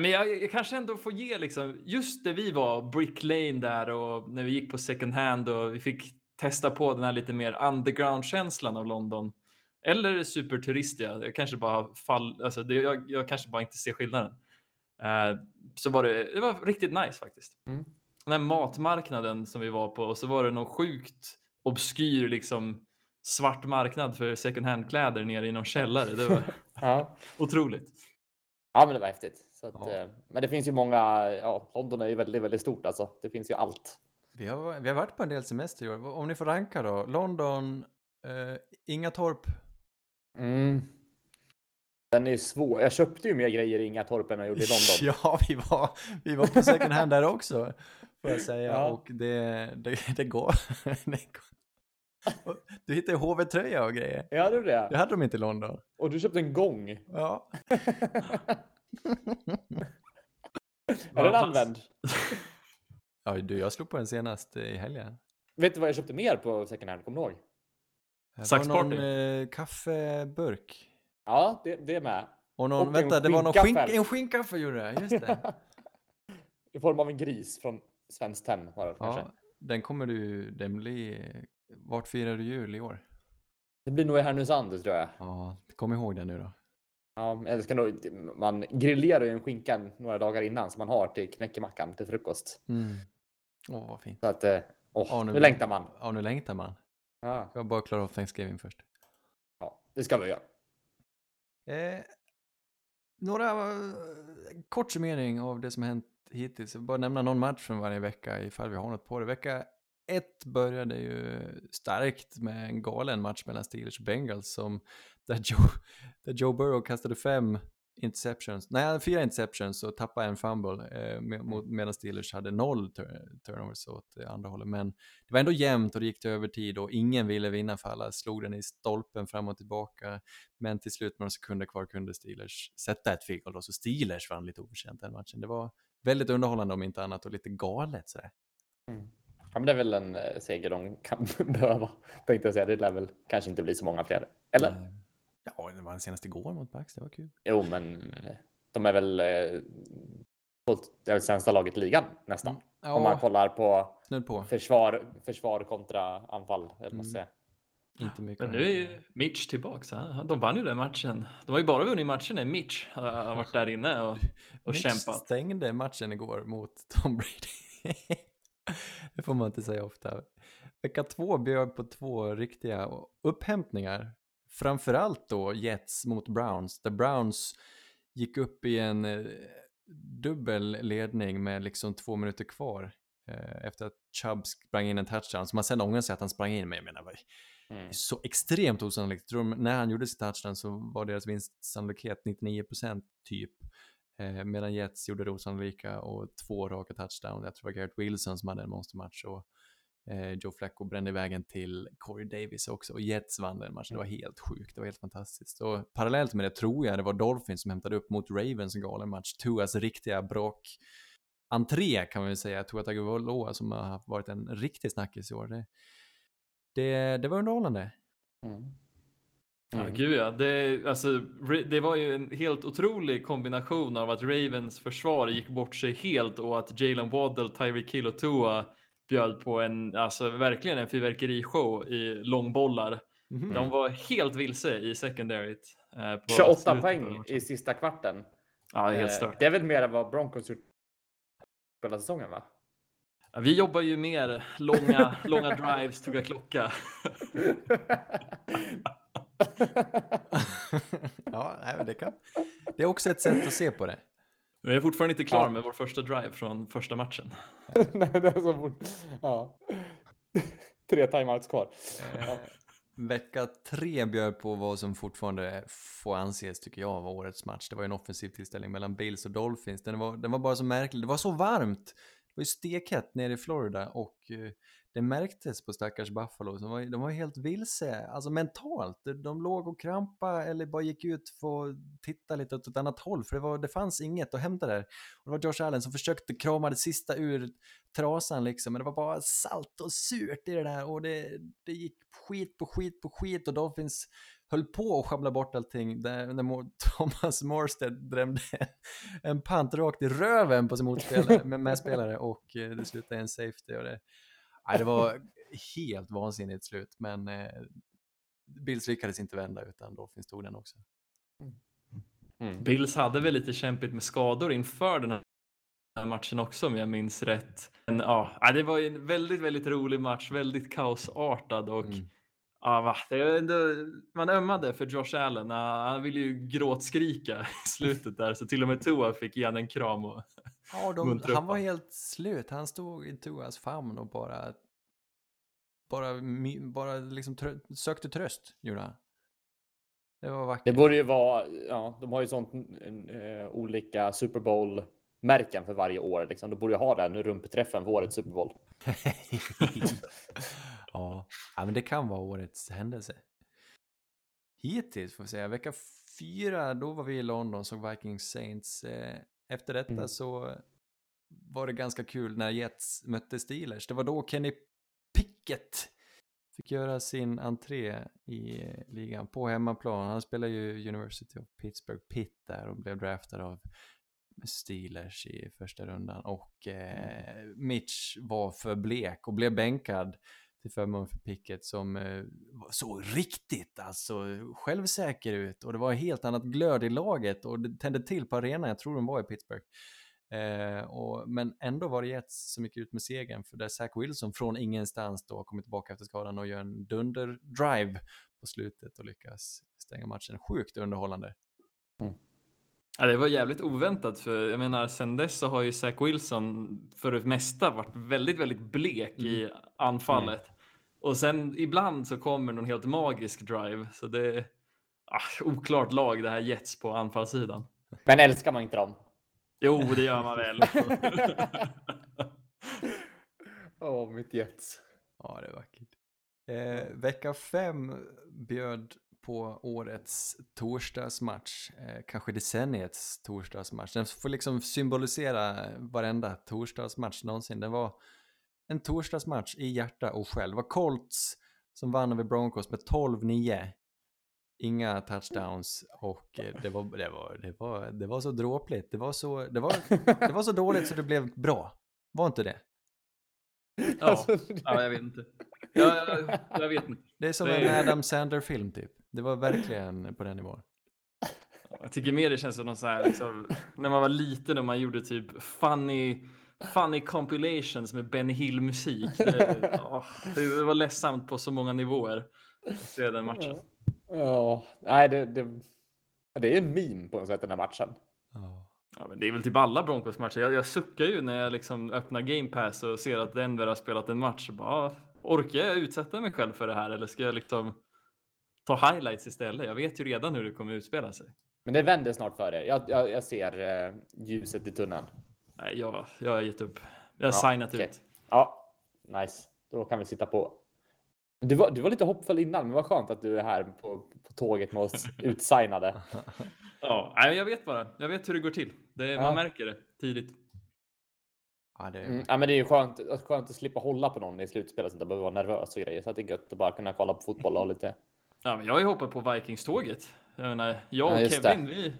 men jag, jag kanske ändå får ge liksom, just där vi var, Brick Lane där och när vi gick på second hand och vi fick testa på den här lite mer underground-känslan av London. Eller superturistiga, jag kanske bara fall, alltså det, jag, jag kanske bara inte ser skillnaden. Eh, så var det, det var riktigt nice faktiskt. Mm. Den här matmarknaden som vi var på och så var det någon sjukt obskyr liksom svart marknad för second hand-kläder nere i någon källare. Det var [LAUGHS] Ja. otroligt. ja, men det var häftigt. Så att, Ja. eh, Men det finns ju många. Ja, London är ju väldigt, väldigt stort alltså. Det finns ju allt. Vi har, vi har varit på en del semester i år. Om ni får ranka då. London, eh, Ingatorp. Mm. Den är ju svår. Jag köpte ju mer grejer i Ingatorp än jag gjorde i London. [LAUGHS] Ja, vi var, vi var på second hand där också. Får jag säga. Ja. Och det, det, det går. [LAUGHS] Du hittade HV-tröja och grejer. Ja, det gjorde Det hade de inte i London. Och du köpte en gång. Ja. [LAUGHS] Är den använd? ja du, jag slog på den senast i helgen. Vet du vad jag köpte mer på second hand? Kommer du ihåg? Det var Saxparty. någon eh, kaffeburk. Ja, det, det är med. Och någon, Och vänta, det var någon skink, en skinkkaffe gjorde det, just det. [LAUGHS] I form av en gris från Svenskt Tenn var det kanske. ja, den kommer du, den blir, vart firar du jul i år? Det blir nog i Härnösand tror jag. Ja, kom ihåg det nu då. Ja, eller ska nog, man grillerar ju en skinka några dagar innan som man har till knäckemackan till frukost. Mm. Åh, vad fint. Så att, eh, åh, Ja, nu- nu längtar man. Ja, nu längtar man. Ja, Jag bara klara av Thanksgiving först. ja, det ska vi göra. Eh, några eh, kort summering av det som har hänt hittills. Jag vill bara nämna någon match från varje vecka ifall vi har något på det. Vecka ett började ju starkt med en galen match mellan Steelers och Bengals som där Joe, där Joe Burrow kastade fem interceptions, nej fyra interceptions och tappade en fumble eh, med, mot, medan Steelers hade noll tur, turnovers åt eh, andra hållet. Men det var ändå jämnt och det gick till övertid och ingen ville vinna för alla slog den i stolpen fram och tillbaka. Men till slut med några sekunder kvar kunde Steelers sätta ett field då, så Steelers vann lite oförtjänt den matchen. Det var väldigt underhållande om inte annat och lite galet sådär. Ja, men det är väl en eh, seger de kan [LAUGHS] behöva. Tänkte jag säga. Det lär väl kanske inte bli så många fler. Eller? Eh, Ja, det var den senaste igår mot Bucks, det var kul. Jo, men eh, de är väl eh, det är väl sämsta laget i ligan nästan. Om man Ja, kollar på på. försvar, försvar kontra anfall. Mm. Inte mycket. Men nu är ju Mitch tillbaks. han- De vann ju den matchen. De har ju bara vunnit matchen när Mitch har har varit där inne och, och Mitch kämpat. stängde matchen igår mot Tom Brady. [LAUGHS] det får man inte säga ofta. Vecka två bjöd på två riktiga upphämtningar. Framförallt då Jets mot Browns, där Browns gick upp i en eh, dubbel ledning med liksom två minuter kvar. eh, efter att Chubb sprang in en touchdown, som man sen ångrar sig att han sprang in, men jag menar, Mm. så extremt osannolikt. De- när han gjorde sitt touchdown så var deras vinstsannolikhet 99% typ. Eh, medan Jets gjorde det osannolika och två raka touchdown. Jag tror det var Garrett Wilson som hade en monstermatch och Joe Flacco brände vägen till Corey Davis också. Och Jets vann den matchen. Det var helt sjukt. Det var helt fantastiskt. Och parallellt med det tror jag det var Dolphins som hämtade upp mot Ravens en galen match. Tuas riktiga brak entré kan man väl säga. Tua Tagovailoa som har varit en riktig snackis i år. Det, det, det var underhållande. Mm. Ja, Mm. gud ja. Det, alltså, det var ju en helt otrolig kombination av att Ravens försvar gick bort sig helt och att Jalen Waddell, Tyreek Hill och Tua bjöd på en, alltså verkligen en fyrverkerishow i långbollar. Mhm. De var helt vilse i secondaryt. Eh, på 28 slutet på poäng i sista kvarten. Ja, det är helt Eh, stört. Det är väl mer än vad Broncos gjort hela säsongen va? Ja, vi jobbar ju mer långa, långa drives, tugga klocka. [LAUGHS] ja, nej, det kan. Det är också ett sätt att se på det. Vi är fortfarande inte klar Ja. med vår första drive från första matchen. [LAUGHS] Nej, det är så fort. Ja. [LAUGHS] Tre timeouts kvar. Eh, vecka tre bjöd på vad som fortfarande får anses, tycker jag, vara årets match. Det var ju en offensiv tillställning mellan Bills och Dolphins. Den var, den var bara så märklig. Det var så varmt. Det var ju stekhett nere i Florida och eh, det märktes på stackars Buffalo. De var, de var helt vilse, alltså mentalt. De, låg och krampa eller bara gick ut för att titta lite åt ett annat håll. För det, var, det fanns inget att hämta där. Och det var Josh Allen som försökte krama det sista ur trasan liksom. Men det var bara salt och surt i det där. Och det, det gick skit på skit på skit. Och Dolphins höll på att sjabbla bort allting. Där, när [LAUGHS] Thomas Morstead drämde en pant rakt i röven på sin motspelare, [LAUGHS] med medspelare. Och eh, det slutade i en safety. Och det, [LAUGHS] nej, det var helt vansinnigt slut. Men eh, Bills lyckades inte vända utan Dolphins tog den också. Mm. Bills hade väl lite kämpigt med skador inför den här matchen också om jag minns rätt. Men ja, det var ju en väldigt, väldigt rolig match, väldigt kaosartad och Mm. ja, man ömmade för Josh Allen. Han ville ju gråtskrika i slutet där så till och med Tua fick ge han en kram. Och, Ja, de, han var helt slut. Han stod i Tuas famn och bara, bara, bara liksom trö, sökte tröst, gjorde han. Det var Det vackert. borde ju vara, ja, de har ju sånt eh, olika Super Bowl märken för varje år. Liksom. De borde ju ha den rumpträffen för årets Super Bowl. [LAUGHS] ja. ja, men det kan vara årets händelse. Hittills får vi säga, vecka fyra, då var vi i London, såg Vikings Saints. Eh, Efter detta Mm. så var det ganska kul när Jets mötte Steelers. Det var då Kenny Pickett fick göra sin entré i ligan på hemmaplan. Han spelar ju University of Pittsburgh Pitt där och blev draftad av Steelers i första rundan. Och eh, Mitch var för blek och blev bänkad till förmån för Pickett som eh, såg riktigt alltså självsäker ut och det var helt annat glöd i laget och det tände till på arenan, jag tror de var i Pittsburgh. Eh, och, men ändå var det Jets som gick ut med segern för där Zach Wilson från ingenstans då kommer tillbaka efter skadan och gör en dunder-drive på slutet och lyckas stänga matchen. Sjukt underhållande. ja, det var jävligt oväntat för jag menar sen dess så har ju Zach Wilson för det mesta varit väldigt, väldigt blek i anfallet. Och sen ibland så kommer någon helt magisk drive. Så det är ah, oklart lag det här Jets på anfallssidan. Men älskar man inte dem? Jo, det gör man väl. [LAUGHS] Åh, mitt Jets. Ja, det är vackert. Eh, vecka fem bjöd på årets torsdagsmatch, eh, kanske decenniets torsdagsmatch. Den får liksom symbolisera varenda torsdagsmatch någonsin. Det var en torsdagsmatch i hjärta och själ. Det var Colts som vann över Broncos med 12-9. Inga touchdowns och eh, det var, det var, det var, det var så dråpligt. Det var så, det var, det var så dåligt så det blev bra. Var inte det? Ja, Alltså, ja, jag vet inte. Ja, jag, jag vet inte. Det är som Det- en Adam Sandler-film typ. Det var verkligen på den nivån. Jag tycker mer det känns som någon så här, liksom, när man var liten och man gjorde typ funny, funny compilations med Benny Hill musik. Det, [LAUGHS] det var ledsamt på så många nivåer. att Se den matchen. Ja, nej, det, det, det är en meme på något sätt den här matchen. Ja. Men det är väl typ alla Broncos-matcher. Jag, jag suckar ju när jag liksom öppnar Game Pass och ser att Denver har spelat en match. Bara, ah, orkar jag utsätta mig själv för det här eller ska jag liksom ta highlights istället? Jag vet ju redan hur det kommer utspela sig. Men det vänder snart för er. Jag, jag, jag ser eh, ljuset i tunneln. Nej, jag, jag har gett upp. Jag har Ja, signat okej. ut. Ja, nice. Då kan vi sitta på. Du var, du var lite hoppfull innan, men vad skönt att du är här på, på tåget med oss [LAUGHS] utsignade. Ja, nej, jag vet bara. Jag vet hur det går till. Det, Ja. Man märker det tidigt. Ja, det, Mm, ja, men det är ju skönt, skönt att slippa hålla på någon i slutspelet så att inte behöver vara nervös och grejer. Så att det är gött att bara kunna kolla på fotboll och lite. Ja, men jag har ju hoppat på Vikings-tåget. Jag menar, jag Ja, och just Kevin, vi,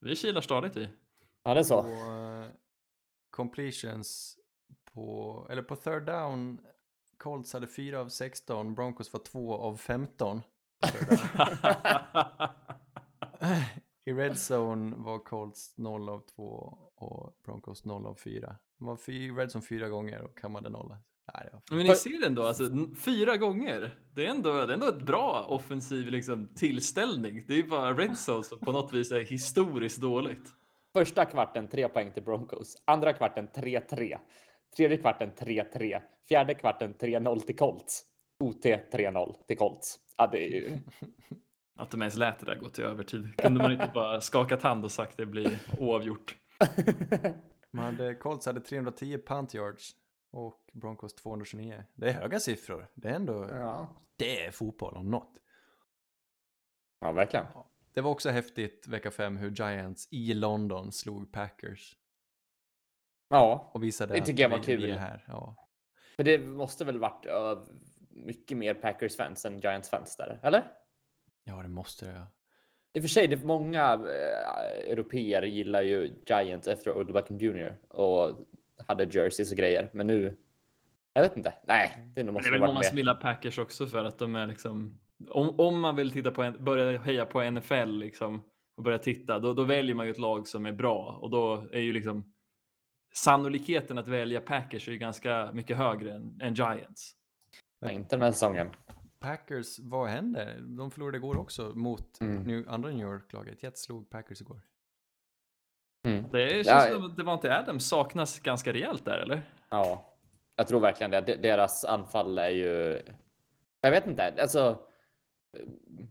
vi kilar stadigt i. Ja, det är så. på eh, completions på, eller på third down, Colts hade 4 av 16, Broncos var 2 av 15. [LAUGHS] I red zone var Colts 0 av 2 och Broncos 0 av 4. De var i red zone fyra gånger och kammade nolla. Nej, det var Men ni ser ändå, alltså, fyra gånger. Det är ändå, det är ändå ett bra offensiv liksom, tillställning. Det är bara Red Zone som på något vis är historiskt dåligt. Första kvarten 3 poäng till Broncos. Andra kvarten 3-3. Tredje kvarten 3-3. Fjärde kvarten 3-0 till Colts. OT 3-0 till Colts. Ja, det är ju... [LAUGHS] Att de ens lät det där gå till övertid. Kunde man inte bara skakat hand och sagt det blir oavgjort? [LAUGHS] Man hade, Colts hade 310 punt yards och Broncos 229. Det är höga siffror. Det är ändå, ja. det är fotboll om något. ja, verkligen. Det var också häftigt vecka 5 hur Giants i London slog Packers Ja, och visade Det tycker jag var kul. är här. Ja. men det måste väl varit ö, mycket mer Packers-fans än Giants-fans där, eller? ja, det måste det. ja. I och för sig, det är många eh, europeer gillar ju Giants efter Odell Beckham Jr. och hade jerseys och grejer. Men nu, jag vet inte. Nej, det nog Det måste är ha väl varit många mer. som gillar Packers också för att de är liksom om, om man vill titta på en, börja heja på NFL liksom och börja titta, då, då väljer man ju ett lag som är bra och då är ju liksom sannolikheten att välja Packers är ju ganska mycket högre än, än Giants. Nej, inte den här säsongen. Packers, vad händer? De förlorade igår också mot Mm. New, andra New York-laget. Jets slog Packers igår. Mm. Det känns Ja. som att Devante Adams saknas ganska rejält där, eller? Ja, jag tror verkligen det. De- Deras anfall är ju. Jag vet inte, alltså.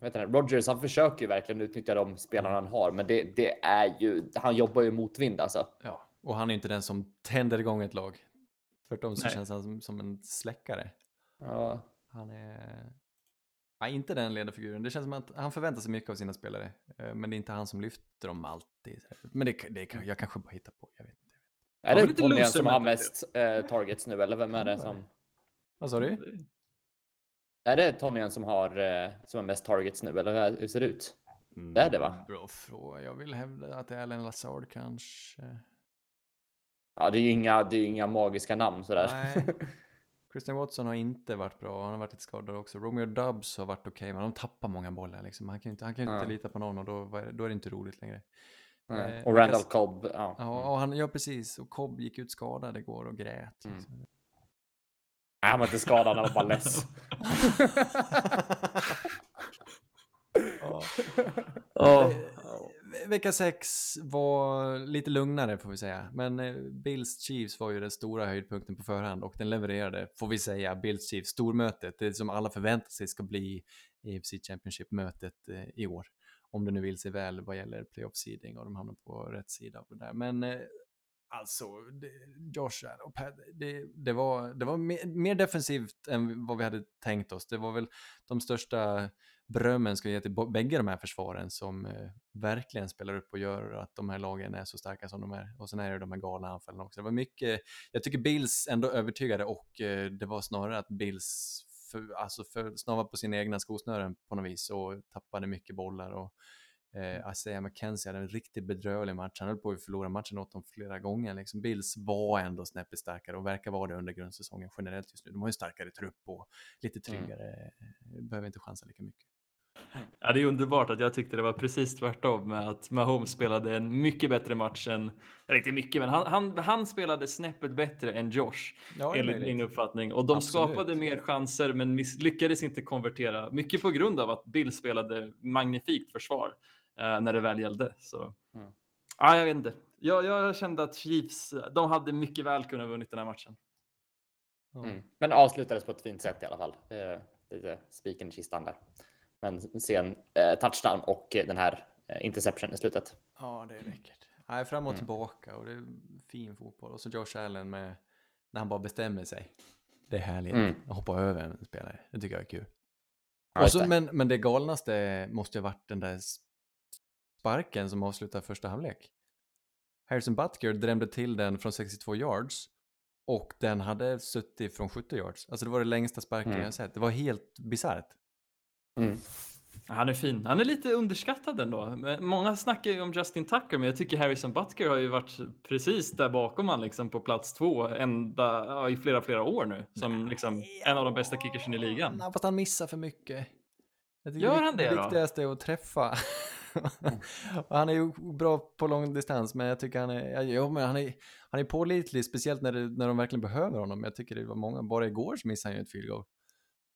Vet du, Rogers, han försöker ju verkligen utnyttja de spelarna han har, men det, det är ju. Han jobbar ju motvind alltså. Ja, och han är inte den som tänder igång ett lag. Tvärtom så Nej. känns han som, som en släckare. Ja, Han är... Nej, inte den ledarfiguren. Det känns som att han förväntar sig mycket av sina spelare. eh, Men det är inte han som lyfter dem alltid. Men det, det kan jag kanske bara hittar på. Jag vet inte. är det loser som har mest eh, targets nu, eller vem är det som? Vad sa du? Är det Tonyan som har eh, som har mest targets nu, eller hur ser det ut? Det är det, va? Mm, Bra fråga. Jag vill hävda att det är Allen Lazard kanske. Ja, det är ju inga, det är inga magiska namn sådär. Nej. [LAUGHS] Christian Watson har inte varit bra. Han har varit lite skadad också. Romeo Dubs har varit okej, men de tappar många bollar. Liksom. Han kan ju inte, han kan inte Ja. lita på någon och då, då är det inte roligt längre. Nej. Eh, Och Randall Cobb. Ja. Ja, och han, ja, precis. Och Cobb gick ut skadad igår och grät. Mm. Liksom. Nej, han var inte skadad, han var bara less. Ve- Vecka 6 var lite lugnare får vi säga. Men eh, Bills Chiefs var ju den stora höjdpunkten på förhand och den levererade, får vi säga, Bills Chiefs stormötet. Det som alla förväntar sig ska bli AFC Championship-mötet eh, i år. Om det nu vill sig väl vad gäller playoff seeding och de hamnar på rätt sida av det där. Men eh, alltså, Josh och Pat, det, det var, det var mer, mer defensivt än vad vi hade tänkt oss. Det var väl de största berömmen ska jag ge till bägge de här försvaren som eh, verkligen spelar upp och gör att de här lagen är så starka som de är. Och sen är det de här galna anfallen också. Det var mycket, jag tycker Bills ändå övertygade och eh, det var snarare att Bills för, alltså för, snava på sina egna skosnören på något vis och tappade mycket bollar. Och, Eh, Isaiah McKenzie hade en riktigt bedrövlig match. Han höll på att förlora matchen åt dem flera gånger. Liksom. Bills var ändå snäppet starkare och verkar vara det under grundsäsongen generellt just nu. De har ju starkare trupp och lite tryggare. eh, Behöver inte chansa lika mycket. Ja, det är underbart att jag tyckte det var precis tvärtom med att Mahomes spelade en mycket bättre match än, eller inte mycket, men han, han, han spelade snäppet bättre än Josh Ja, enligt min uppfattning. Och de Absolut. skapade mer chanser men lyckades inte konvertera. Mycket på grund av att Bill spelade magnifikt försvar eh, när det väl gällde. Så. Mm. Ja, jag vet inte. Jag, jag kände att Chiefs, de hade mycket väl kunnat vunnit den här matchen. Mm. Men avslutades på ett fint sätt i alla fall. Eh, lite spiken i kistan där. Men sen eh, touchdown och den här eh, interception i slutet. Ja, det är läckert. Nej, fram och Mm. tillbaka och det är fin fotboll. Och så Josh Allen med när han bara bestämmer sig. Det är härligt. Mm. Att hoppa över en spelare. Det tycker jag är kul. Ja, så, men, men det galnaste måste ju ha varit den där sparken som avslutar första halvlek. Harrison Butker drämde till den från 62 yards och den hade suttit från 70 yards. Alltså det var det längsta sparken Mm. jag sett. Det var helt bisarrt. Mm. Han är fin. Han är lite underskattad ändå. Många snackar ju om Justin Tucker, men jag tycker Harrison Butker har ju varit precis där bakom han liksom på plats två ända, ja, i flera, flera år nu. Som liksom en av de bästa kickersen i ligan. Nej, fast han missar för mycket. Gör han det det då? viktigaste är att träffa. Och han är ju bra på lång distans, men jag tycker han är, ja, jo, men han är, han är pålitlig, speciellt när, det, när de verkligen behöver honom. Jag tycker det var många, bara igår så missade han ju ett field goal.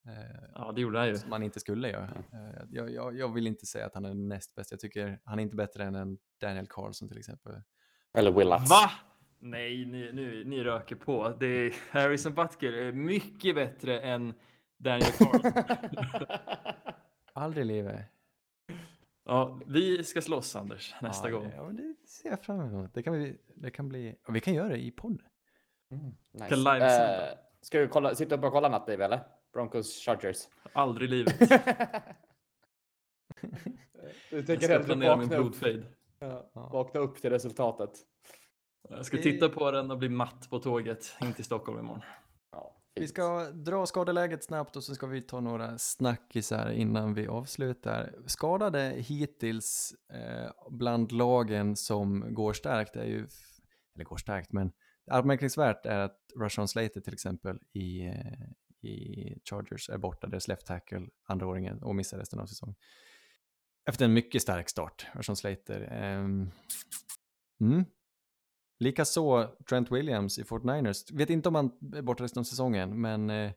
Eh, Ja, det gjorde han ju. som man inte skulle göra. Eh, jag, jag, jag vill inte säga att han är näst bäst. Jag tycker han är inte bättre än en Daniel Carlson till exempel. Eller Will Lutz. Va? Nej, ni, nu, ni röker på. Det är, Harrison Butker är mycket bättre än Daniel Carlson. [LAUGHS] Aldrig i livet. Ja, vi ska slåss Anders nästa ja, gång. Ja, men det ser jag fram emot. Det kan, vi, det kan bli, vi kan göra det i podden. Mm, nice. Kan livesända. Eh, ska du kolla, sitta upp och kolla natt eller? Broncos Chargers. Aldrig i livet. [LAUGHS] du Jag tänker ska hellre planera min blodfejd. ja, Ja. vakna upp till resultatet. Jag ska titta på den och bli matt på tåget in till Stockholm imorgon. Vi ska dra skadeläget snabbt och så ska vi ta några snackisar innan vi avslutar. Skadade hittills eh, bland lagen som går starkt är ju, eller går starkt, men anmärkningsvärt är att Rushon Slater till exempel i, eh, i Chargers är borta, deras left tackle, andraåringen, och missar resten av säsongen. Efter en mycket stark start, Rushon Slater. ehm, mm. Likaså Trent Williams i Fort Niners. Vet inte om han är borta resten av säsongen, men eh,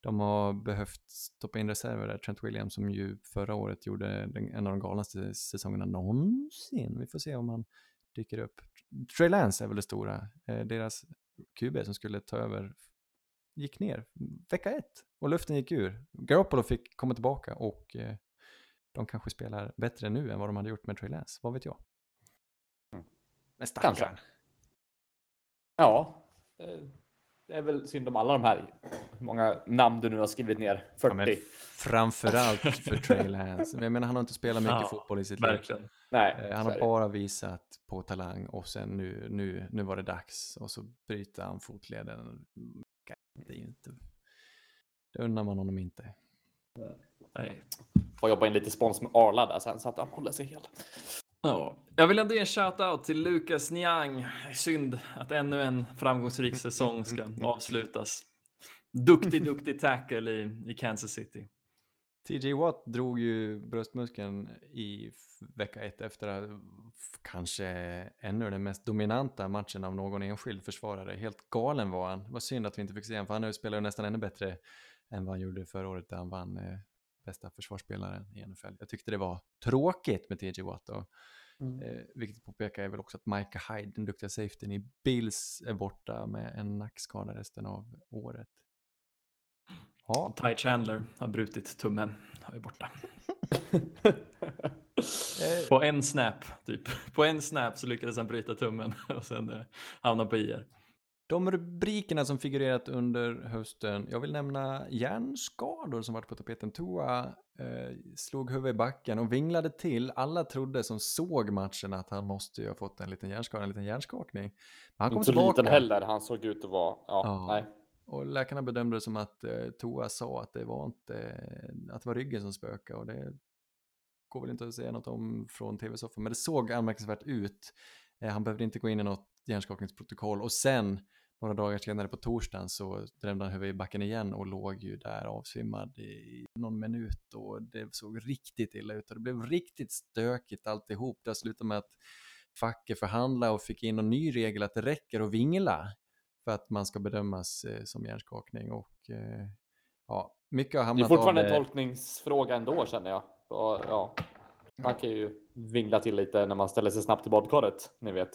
de har behövt stoppa in reserver där. Trent Williams som ju förra året gjorde den, en av de galnaste säsongerna någonsin. Vi får se om han dyker upp. Trey Lance är väl det stora. Eh, deras QB som skulle ta över gick ner vecka ett och luften gick ur. Garoppolo fick komma tillbaka och eh, de kanske spelar bättre nu än vad de hade gjort med Trey Lance. Vad vet jag? Mm. Men Kanske. stackarn. Ja, eh, det är väl synd om alla de här. Hur många namn du nu har skrivit ner? 40? Ja, men Framförallt för [LAUGHS] Trey Lance. Men Jag menar, han har inte spelat mycket Ja, fotboll i sitt liv. Verkligen. Nej, Eh, Han har bara visat på talang och sen nu, nu, nu var det dags och så bryter han fotleden. Det är inte... Det undrar man honom inte. Nej. Får jobba in lite spons med Arla där sen så att han håller sig hel. Ja. Jag vill ändå ge en shout-out till Lukas Niang. Synd att ännu en framgångsrik säsong ska [LAUGHS] avslutas. Duktig, duktig tackle i, i Kansas City. TJ Watt drog ju bröstmuskeln i vecka ett efter kanske ännu den mest dominanta matchen av någon enskild försvarare. Helt galen var han. Det var synd att vi inte fick se honom, för han spelar ju nästan ännu bättre än vad han gjorde förra året där han vann eh, bästa försvarsspelaren i NFL. Jag tyckte det var tråkigt med TJ Watt. Och, Mm. eh, viktigt att påpeka är väl också att Micah Hyde, den duktiga safetyn i Bills, är borta med en nackskada resten av året. Ja, Ty Chandler har brutit tummen. Han är borta. [LAUGHS] eh, På en snap, typ. På en snap så lyckades han bryta tummen och sen eh, hamna på IR. De rubrikerna som figurerat under hösten, jag vill nämna hjärnskador som varit på tapeten. Tua eh, slog huvudet i backen och vinglade till. Alla trodde som såg matchen att han måste ju ha fått en liten hjärnskada, en liten hjärnskakning. Men han kom Inte tillbaka liten heller. Han såg ut att vara... Ja, Ja. nej. och läkarna bedömde det som att eh, Tua sa att det var inte, att det var ryggen som spökade och det går väl inte att säga något om från tv-soffan, men det såg anmärkningsvärt ut. Eh, han behövde inte gå in i något hjärnskakningsprotokoll och sen några dagar senare på torsdagen så drämde han huvudet i backen igen och låg ju där avsvimmad i någon minut och det såg riktigt illa ut och det blev riktigt stökigt alltihop. Det slutade med att facket förhandlade och fick in en ny regel att det räcker att vingla för att man ska bedömas eh, som hjärnskakning och eh, ja, mycket har Det är hamnat fortfarande av en tolkningsfråga ändå känner jag. Och, ja, man kan ju vingla till lite när man ställer sig snabbt i badkaret, ni vet.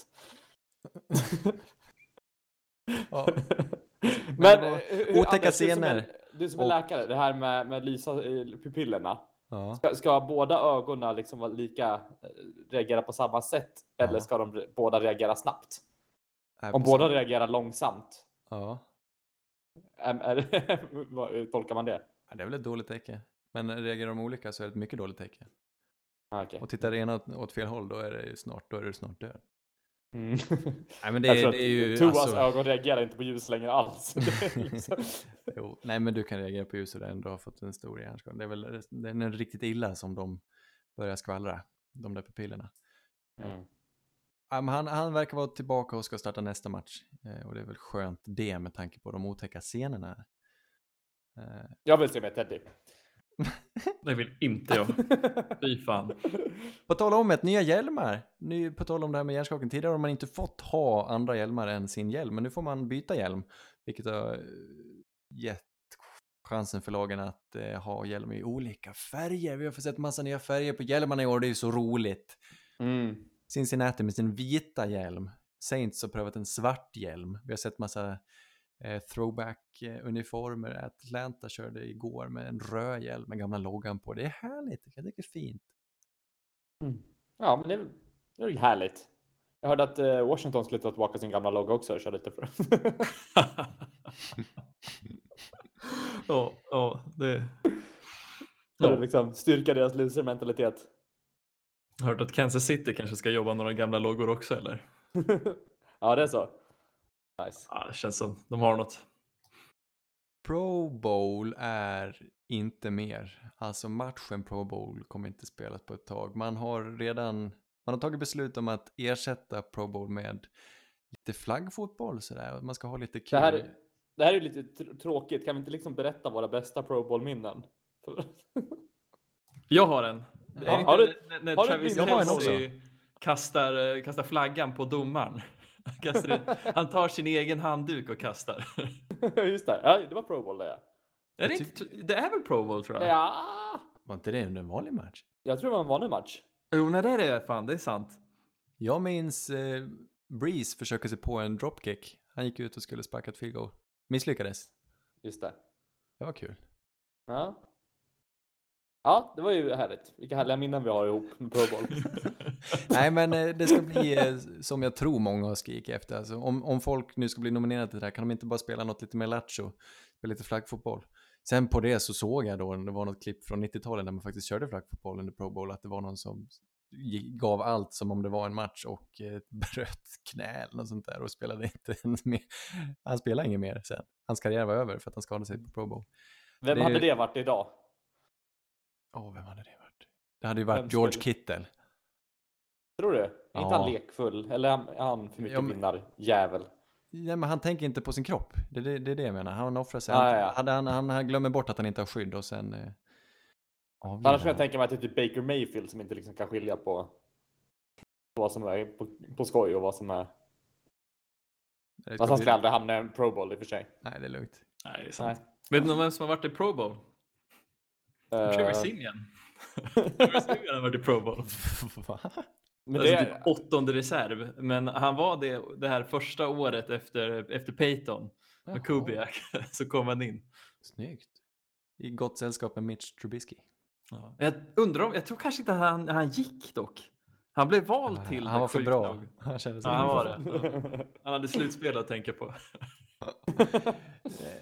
[LAUGHS] Ja. [LAUGHS] Men, eh, hur- otäcka Anders, du som scener. är- Du som är Och- läkare, det här med, med lysa pupillerna. Ja. Ska, ska båda ögonen liksom vara lika, eh, reagera på samma sätt? Eller Ja. ska de båda reagera snabbt? Är Om båda reagerar långsamt, Ja. är, är, [LAUGHS] tolkar man det? Ja, det är väl ett dåligt tecken. Men reagerar de olika så är det ett mycket dåligt tecken. Ah, okej. Och tittar det ena åt, åt fel håll då är det ju snart, då är du snart död. Mm. [LAUGHS] Nej men det, Jag är- tror det är ju... Tuas alltså- ögon reagerar inte på ljus längre alls. [LAUGHS] Liksom- [LAUGHS] Jo, nej men du kan reagera på ljus och ändå har fått en stor hjärnskada. Det är väl det är riktigt illa som de börjar skvallra, de där pupillerna. mm. Han, han verkar vara tillbaka och ska starta nästa match. Eh, och det är väl skönt det med tanke på de otäcka scenerna. Eh, Jag vill se med Teddy. Det vill inte jag. Fy fan. [LAUGHS] på tal om ett, nya hjälmar. Ny, på tal om det här med hjärnskakning. Tidigare har man inte fått ha andra hjälmar än sin hjälm, men nu får man byta hjälm. Vilket har eh, gett chansen för lagen att eh, ha hjälm i olika färger. Vi har fått sett massa nya färger på hjälmarna i år, det är ju så roligt. Mm. Cincinnati med sin vita hjälm. Saints har prövat en svart hjälm. Vi har sett massa eh, throwback-uniformer. Atlanta körde igår med en röd hjälm med gamla loggan på. Det är härligt, jag tycker det är fint. Ja, men det är, det är härligt. Jag hörde att eh, Washington skulle ta tillbaka sin gamla logga också och köra lite för. [LAUGHS] Ja, ja, det... För att liksom styrka deras loser-mentalitet. Jag har hört att Kansas City kanske ska jobba några gamla loggor också eller? [LAUGHS] ja, det är så. Nice. Ja, det känns som de har något. Pro Bowl är inte mer. Alltså matchen Pro Bowl kommer inte spelas på ett tag. Man har redan man har tagit beslut om att ersätta Pro Bowl med lite flaggfotboll sådär. Man ska ha lite kul. Det här, det här är lite tr- tråkigt. Kan vi inte liksom berätta våra bästa Pro Bowl-minnen? [LAUGHS] Jag har en. Ja, har inte du- när, när har Travis Kelce kastar, eh, kastar flaggan på domaren. Han kastar in- Han tar sin egen handduk och kastar. [LAUGHS] Just det. Ja, det var Pro Bowl det. ja. Är det, inte, det är väl Pro Bowl tror jag? Ja, Var inte det en vanlig match? jag tror det var en vanlig match. Jo, nej det är det fan, det är sant. Jag minns eh, Breeze försöka sig på en dropkick. Han gick ut och skulle sparka ett field goal. Misslyckades. Just det. Det var kul. Ja. Ja, det var ju härligt. Vilka härliga minnen vi har ihop med Pro. [LAUGHS] Nej, men eh, det ska bli eh, som jag tror många har skrikit efter. Alltså, om, om folk nu ska bli nominerade till det här, kan de inte bara spela något lite mer lattjo? Spela lite flaggfotboll. Sen på det så såg jag då, det var något klipp från 90-talet när man faktiskt körde flaggfotboll under Pro Bowl, att det var någon som gav allt som om det var en match och eh, [LAUGHS] bröt knä eller något sånt där och spelade inte [LAUGHS] mer. Han spelade inget mer sen. Hans karriär var över för att han skadade sig på Pro Bowl. Vem Det hade ju- det varit idag? Åh, vem hade det varit? Det hade ju Vem varit George skulle- Kittle. Tror du? Är inte Ja. han lekfull? Eller är han- för mycket Ja, men- vinnarjävel? Nej, men han tänker inte på sin kropp. Det är det, det, är det jag menar. Han offrar sig. Ah, han, ja, han, han, han glömmer bort att han inte har skydd och sen... Eh, avgör Annars kan jag tänka mig att det är typ Baker Mayfield som inte liksom kan skilja på vad som är på, på skoj och vad som är... Fast han ska aldrig hamna i en Pro Bowl i och för sig. Nej, det är lugnt. Nej, det är Nej. sant. Vet ni vem som har varit i Pro Bowl? Trevor Simeon. Trevor Simeon har varit i Pro Bowl. [LAUGHS] Va? men Alltså det, typ åttonde reserv. Men han var det, det här första året efter, efter Peyton Jaha, med Kubiak. [LAUGHS] Så kom han in. Snyggt. I gott sällskap med Mitch Trubisky. Jag undrar om, jag tror kanske inte han, han gick dock. Han blev vald till han var för bra. [LAUGHS] Han Ja, han var det. Ja. Han hade slutspel att tänka på. [LAUGHS]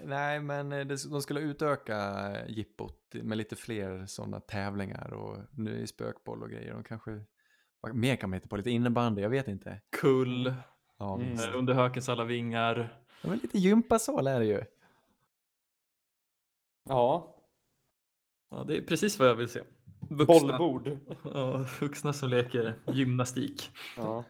Nej, men eh, det, de skulle utöka eh, jippot med lite fler sådana tävlingar och nu är spökboll och grejer. De kanske... vad Mer kan man hitta på, lite innebandy, jag vet inte. Kull, Ja, Mm. eh, under hökens alla vingar. Ja, men lite gympasal är det ju. ja, Ja, det är precis vad jag vill se. Vuxna, bollbord. [LAUGHS] ja, vuxna som leker gymnastik. Ja.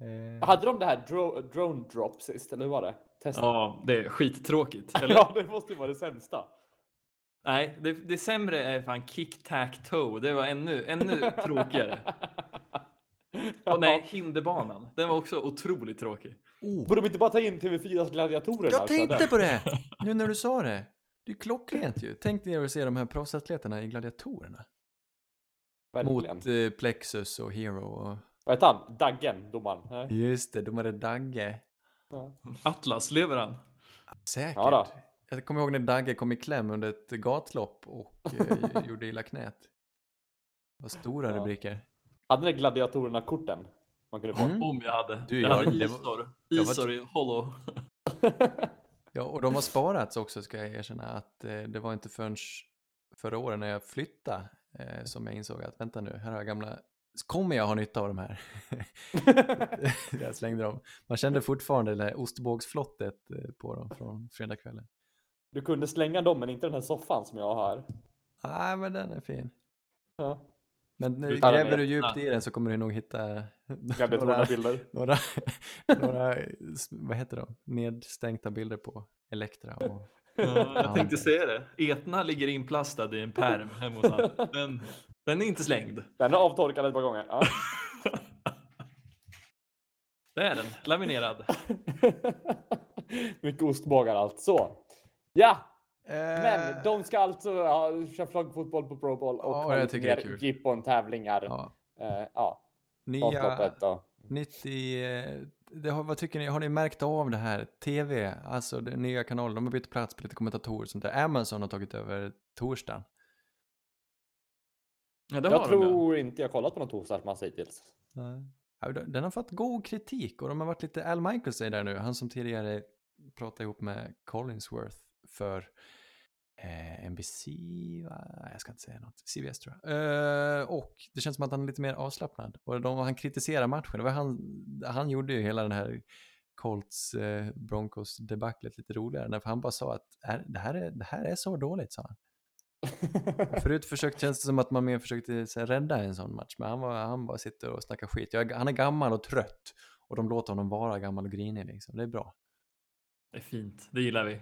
Eh, Hade de det här dro drone drop sist, eller hur var det? Testa. Ja, det är skittråkigt. [LAUGHS] Eller? ja, det måste ju vara det sämsta. Nej, det, det sämre är fan kick-tack-toe. Det var ännu, ännu tråkigare. [LAUGHS] Och nej, hinderbanan. Den var också otroligt tråkig. oh, Borde de inte bara ta in TV4s gladiatorerna? jag tänkte på det! Nu när du sa det. Det är klockrent ju. Tänk dig att se de här proffsatleterna i gladiatorerna. Verkligen. Mot eh, Plexus och Hero och Vad heter han? Daggen, domaren? Nej. Just det, domare Dagge. Ja. Atlas, lever han? Säkert. Ja då. Jag kommer ihåg när Dagge kom i kläm under ett gatlopp och eh, [LAUGHS] gjorde illa knät. Var stora Ja. rubriker. Hade ni gladiatorerna-korten man kunde få? Mm. Om jag hade. Du, jag jag- hade Isor. Isor i Hollow. [LAUGHS] Ja, och de har sparats också ska jag erkänna att eh, det var inte förrän förra året när jag flyttade eh, som jag insåg att vänta nu, här har jag gamla Kommer jag ha nytta av de här? [LAUGHS] jag slängde dem. Man kände fortfarande det där ostbågsflottet eh, på dem från fredagskvällen. Du kunde slänga dem, men inte den här soffan som jag har. Nej, men den är fin. Ja. Men nu gräver du djupt i den så kommer du nog hitta [LAUGHS] Gladiatorerna-bilder. några, några, [LAUGHS] vad heter de, nedstänkta bilder på Elektra. Och, Ja, jag tänkte säga det. Etna ligger inplastad i en pärm hemma hos honom. Den är inte slängd. Den är avtorkad ett par gånger. Ja. [LAUGHS] Det är den. Laminerad. [LAUGHS] Mycket ostbågar allt. Så. Ja, Eh, men de ska alltså ja, köra flaggfotboll på Pro Bowl och Ja, ha jag lite tycker det är mer kul. jippon tävlingar. ja, Ja. ja, nya, och... nytt i, eh, det har, vad tycker ni, har ni märkt av det här? TV, alltså den nya kanalen, de har bytt plats på lite kommentatorer och sånt där. Amazon har tagit över torsdagen. Ja, det Jag tror inte jag kollat på någon torsdagsmatch hittills. Ja, Den har fått god kritik och de har varit lite, Al Michaels är där nu, han som tidigare pratade ihop med Collinsworth för eh, NBC, va? Nej, jag ska inte säga något, CBS tror jag. Eh, och det känns som att han är lite mer avslappnad. Och de, han kritiserar matchen, det var han, han gjorde ju hela den här Colts eh, Broncos debaclet lite roligare, därför han bara sa att är, det, här är, det här är så dåligt, sa han. [LAUGHS] Förut försökte, känns det som att man mer försökte så här, rädda en sån match, men han, var, han bara sitter och snackar skit. Jag, han är gammal och trött och de låter honom vara gammal och grinig liksom. Det är bra. Det är fint. Det gillar vi.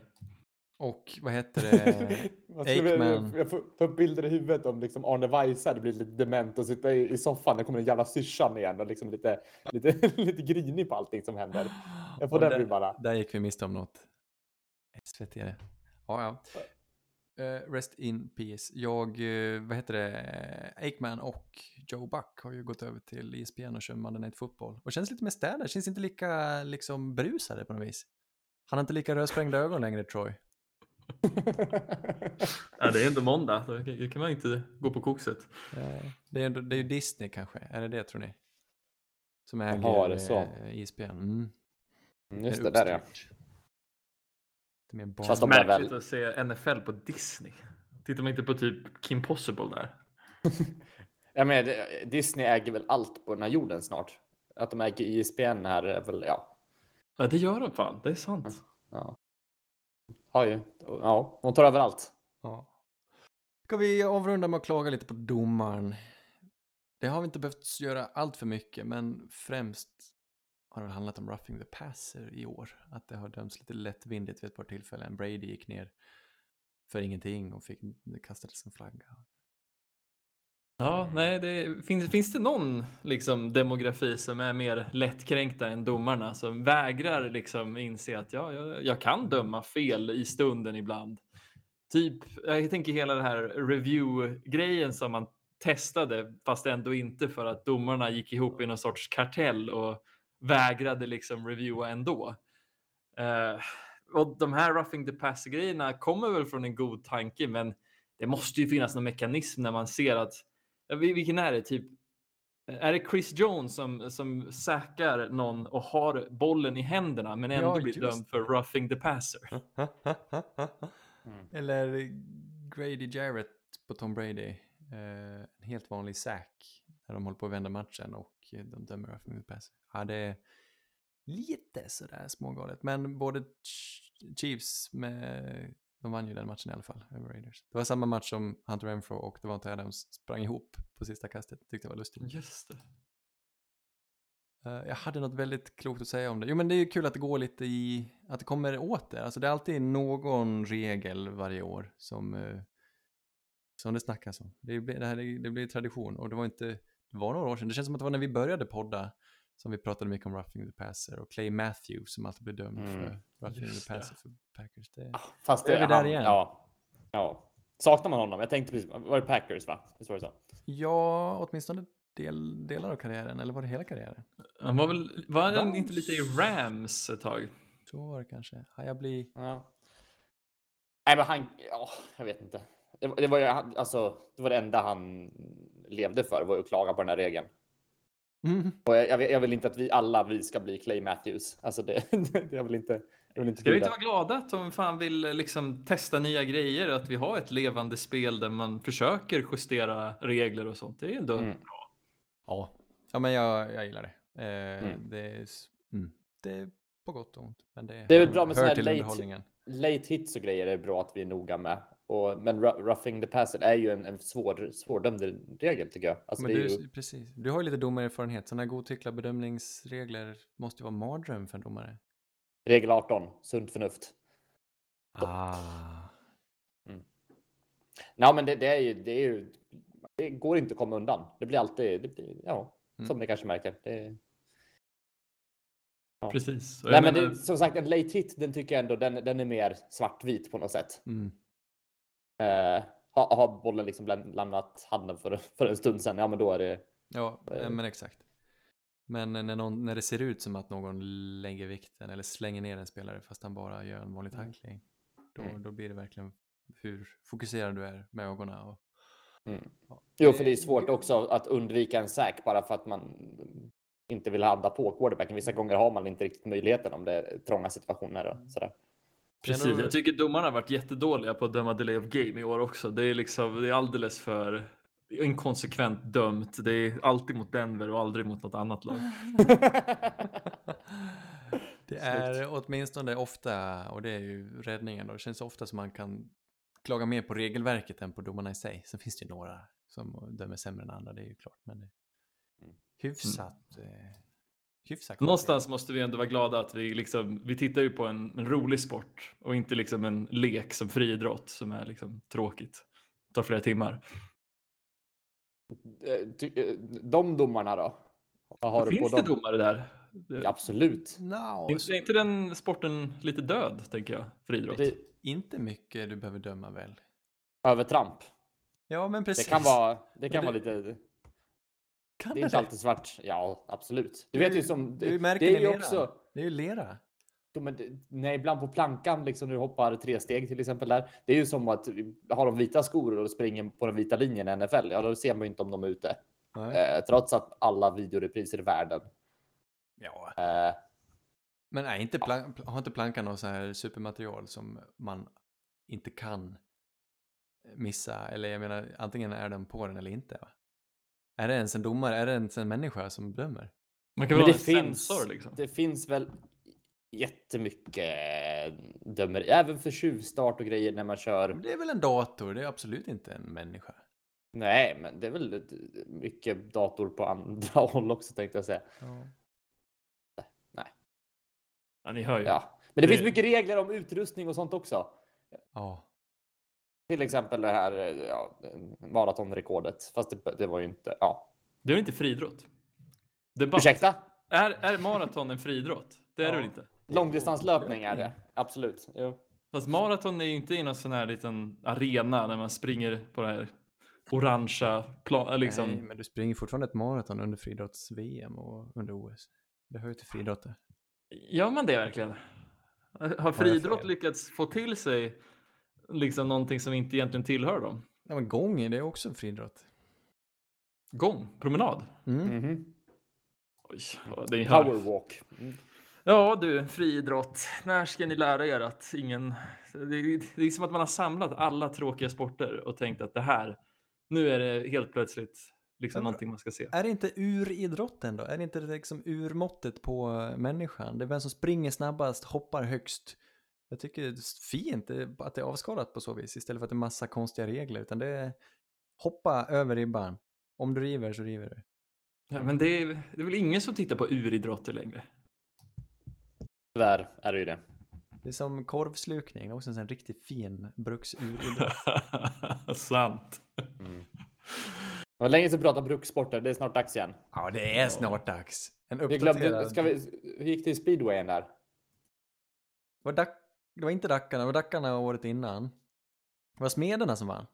Och vad heter det? [LAUGHS] Aikman. Jag får ta upp bilder i huvudet om liksom Arne Weise hade blivit lite dement och sitta i, i soffan. Där kommer den jävla syrsan igen och liksom lite, lite, [LAUGHS] lite grinig på allting som händer. Jag får Och den där, vibbarna. där gick vi miste om något. SVT det. Ja, ja. Eh, rest in peace. Jag, eh, vad heter det, Aikman och Joe Buck har ju gått över till E ESPN och kör Monday Night Football. Och känns lite mer städade, känns inte lika liksom brusade på något vis. Han har inte lika rödsprängda ögon längre, Troy. [LAUGHS] Ja, det är ändå måndag. Då kan- man inte gå på kokset. Eh, Det är, ändå, det är ju Disney kanske, är det det tror ni? Som äger Jaha, är det så? ESPN. Mm. Mm, Just det, där är jag. uppstyrt. Lite mer barn. Fast de är Märkligt väl... att se NFL på Disney. Tittar man inte på typ Kim Possible där? [LAUGHS] Jag menar, Disney äger väl allt på den här jorden snart. Att de äger ISBN här är väl, ja. Ja, det gör de fan. Det är sant. Ja, har ju. Ja, de tar över allt. Ja. Ska vi avrunda med att klaga lite på domaren? Det har vi inte behövt göra allt för mycket, men främst har det handlat om roughing the passer i år. Att det har dömts lite lättvindigt vid ett par tillfällen. Brady gick ner för ingenting och fick det kastades en flagga. Ja, nej, det, finns, finns det någon liksom, demografi som är mer lättkränkta än domarna som vägrar liksom inse att ja, jag, jag kan döma fel i stunden ibland? Typ, jag tänker hela den här review-grejen som man testade fast ändå inte för att domarna gick ihop i någon sorts kartell och vägrade liksom reviewa ändå. Eh, och de här roughing the passer-grejerna kommer väl från en god tanke men det måste ju finnas någon mekanism när man ser att Vilken är det? Typ, är det Chris Jones som, som säkrar någon och har bollen i händerna men ändå Ja, blir just dömd för roughing the passer? Mm. Eller Grady Jarrett på Tom Brady. Eh, en helt vanlig sack när de håller på att vända matchen och eh, de dömer roughing the passer. Ja, det är lite sådär smågalet. Men både Ch- Chiefs med, de vann ju den matchen i alla fall över Raiders. Det var samma match som Hunter Renfro och Devontae Adams sprang ihop på sista kastet. Tyckte jag var lustigt. Just det. Eh, Jag hade något väldigt klokt att säga om det. Jo men det är ju kul att det går lite i, att det kommer åter. Alltså det är alltid någon regel varje år som, eh, som det snackas om. Det blir, det här, det blir tradition och det var inte, det var några år sedan. Det känns som att det var när vi började podda som vi pratade mycket om roughing the passer och Clay Matthews som alltid blev dömd Mm. för roughing Just the passer för Packers. Det, Fast Är det vi där han, igen? Ja. ja. Saknar man honom? Jag tänkte precis, var det Packers va? Visst var det så? ja, åtminstone del, delar av karriären, eller var det hela karriären? Han var väl, var han inte lite i Rams ett tag? Så var det kanske. Ja, jag blir... Ja. Nej, men han, ja, jag vet inte. Det, var- det var ju alltså, det var det enda han levde för, var ju att klaga på den här regeln. Mm. Och jag, jag, vill, jag vill inte att vi alla vi ska bli Clay Matthews. Alltså det, [LAUGHS] jag vill inte. Jag vill inte Ska vi inte det. vara glada att de fan vill liksom testa nya grejer? Att vi har ett levande spel där man försöker justera regler och sånt. Det är ändå Mm. Ja. ja, men jag, jag gillar det. Eh, Mm. det, är, mm. det är på gott och ont. Men det, Det är väl bra med hör här late-. Late hits och grejer är bra att vi är noga med. Och, men roughing the passer är ju en, en svår, svårdömd regel tycker jag. Alltså, Men du, ju, precis. du har ju lite domarerfarenhet. Sådana godtyckliga bedömningsregler måste ju vara mardröm för en domare. regel 18, sunt förnuft. Ah. Nej, men det, det är ju, det är ju, det går inte att komma undan. Det blir alltid, det blir, ja, Mm. som ni kanske märker. Det, ja. precis. Nej, men det, som sagt, en late hit, den tycker jag ändå, den, den är mer svartvit på något sätt. Mm. Eh, har, har bollen liksom läm- lämnat handen för, [LAUGHS] för en stund sedan, ja men då är det, Ja, Eh. eh, men exakt. Men när, någon, när det ser ut som att någon lägger vikten eller slänger ner en spelare fast han bara gör en vanlig tackling. Då, Mm. då blir det verkligen hur fokuserad du är med ögonen. Och, Mm. ja. Jo, för det är svårt också att undvika en sack bara för att man inte vill hadda på quarterbacken. Vissa gånger har man inte riktigt möjligheten om det är trånga situationer och sådär. Precis, jag tycker domarna har varit jättedåliga på att döma delay of game i år också. Det är liksom, det är alldeles för inkonsekvent dömt. Det är alltid mot Denver och aldrig mot något annat lag. [LAUGHS] Det är åtminstone ofta, och det är ju räddningen då, det känns ofta som man kan klaga mer på regelverket än på domarna i sig. Sen finns det ju några som dömer sämre än andra, det är ju klart. Men det Mm. hyfsat, eh, hyfsat. Någonstans måste vi ändå vara glada att vi liksom, vi tittar ju på en, en rolig sport och inte liksom en lek som friidrott som är liksom tråkigt. Tar flera timmar. Eh, eh, De domarna då? Vad har du Finns på det dem? domare där? Det- Absolut. No, Är inte den sporten lite död, tänker jag, friidrott? Det, inte mycket du behöver döma väl? övertramp. Ja, men Det precis. kan vara, det kan Men vara det- lite, Kan det är inte alltid svart. Ja, absolut. Du Det är vet ju som, det är ju det, det är ju också, Det är ju lera. Ja, men det- nej, ibland på plankan, liksom när du hoppar tre steg till exempel där. Det är ju som att har de vita skor och springer på den vita linjen i NFL, ja då ser man ju inte om de är ute. Nej. Eh, trots att alla videorepriser i världen. Ja. Eh, Men är inte plan- har inte plankan något så här supermaterial som man inte kan missa? Eller jag menar, antingen är den på den eller inte. Va? Är det ens en domare? Är det ens en människa som bedömer? Man kan men väl det ha en finns, sensor liksom. det finns väl jättemycket dömer, även för tjuvstart och grejer när man kör. Det är väl en dator? Det är absolut inte en människa. Nej, men det är väl mycket dator på andra [LAUGHS] håll också tänkte jag säga. Ja. Ja, ni hör ju. Ja, men det, Det- finns mycket regler om utrustning och sånt också. ja. Till exempel det här eh, ja, maratonrekordet, fast det, det var ju inte. Ja, Det är inte friidrott? Debatt. ursäkta? Är, är maraton en friidrott? Det är det Ja. väl inte? Långdistanslöpning är det absolut. Jo. Fast maraton är ju inte i någon sån här liten arena när man springer på det här orangea plan, liksom. Nej, men du springer fortfarande ett maraton under friidrotts-VM och under OS. Det hör ju till friidrotter. Gör man det verkligen? Har friidrott lyckats få till sig liksom någonting som inte egentligen tillhör dem? Ja, men gång, det är också en friidrott. Gång? Promenad? Mm. Mhm. Oj, ja, det är här. Powerwalk. Mm. Ja du, friidrott. När ska ni lära er att ingen... Det är, det är som att man har samlat alla tråkiga sporter och tänkt att det här, nu är det helt plötsligt liksom någonting man ska se. Är det inte uridrotten då? Är det inte liksom urmåttet på människan? Det är vem som springer snabbast, hoppar högst. Jag tycker det är fint att det är avskalat på så vis istället för att det är massa konstiga regler. Utan det är hoppa över ribban. Om du river så river du. Ja, men det är, det är väl ingen som tittar på uridrotter längre? Tyvärr är det ju det. Det är som korvslukning, också en sån riktigt fin bruksuridrott. [LAUGHS] Sant. Mm. Det var länge sedan vi pratade brukssporter. Det är snart dags igen. ja, det är snart dags. En Vi glömde, uppdaterad... ska vi, hur gick det i speedwayen där? Var, Dac... det var inte Dackarna, det var Dackarna året innan. Det var Smederna som vann.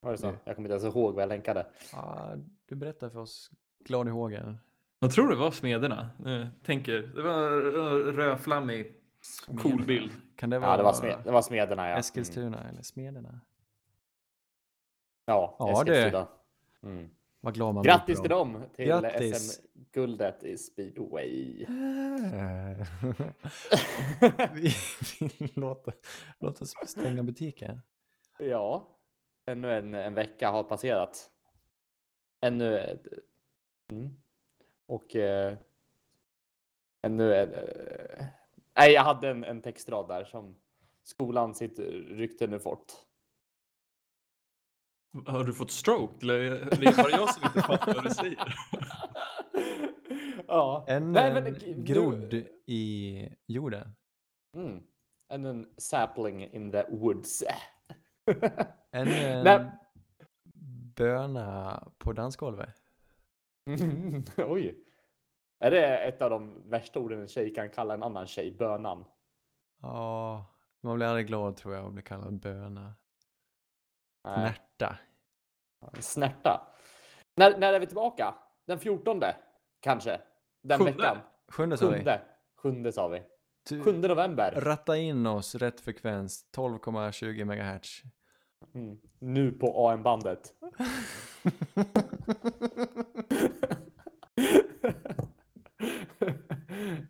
Var det så? Mm. Jag kommer inte ens ihåg vad jag länkade. Ja, du berättade för oss glad i hågen. Jag tror det var Smederna. Jag tänker, det var rödflammig, cool bild. Kan det vara Ja, det var, smed, det var Smederna, ja. Mm. Eskilstuna eller Smederna? Ja, Ja, det- Eskilstuna. Mm. Vad glad man Grattis till dem till. SM-guldet i speedway. Eh, [LAUGHS] Vi låta, låt oss stänga butiken. Ja, ännu en, en vecka har passerat. Ännu. Mm. Och... Eh, ännu en... Eh, nej, jag hade en, en textrad där som skolan sitt rykte nu fått. Har du fått stroke? Eller är det bara jag som inte fattar vad du säger? ja. En Nej, eh, men du- grodd i jorden. Mm. Ännu en sapling in the woods. [LAUGHS] En eh, Nej. böna på dansgolvet. [LAUGHS] Oj. Är det ett av de värsta orden en tjej kan kalla en annan tjej? Bönan. Ja, man blir aldrig glad tror jag att bli kallad böna. Nej. Snärta. En Snärta. När, när är vi tillbaka? Den 14 kanske? Den Sjunde. veckan? Sjunde sa vi. Sjunde. Sjunde sa vi. Tu- 7 november. Ratta in oss, rätt frekvens, 12,20 MHz. Mm. Nu på AM-bandet. [LAUGHS]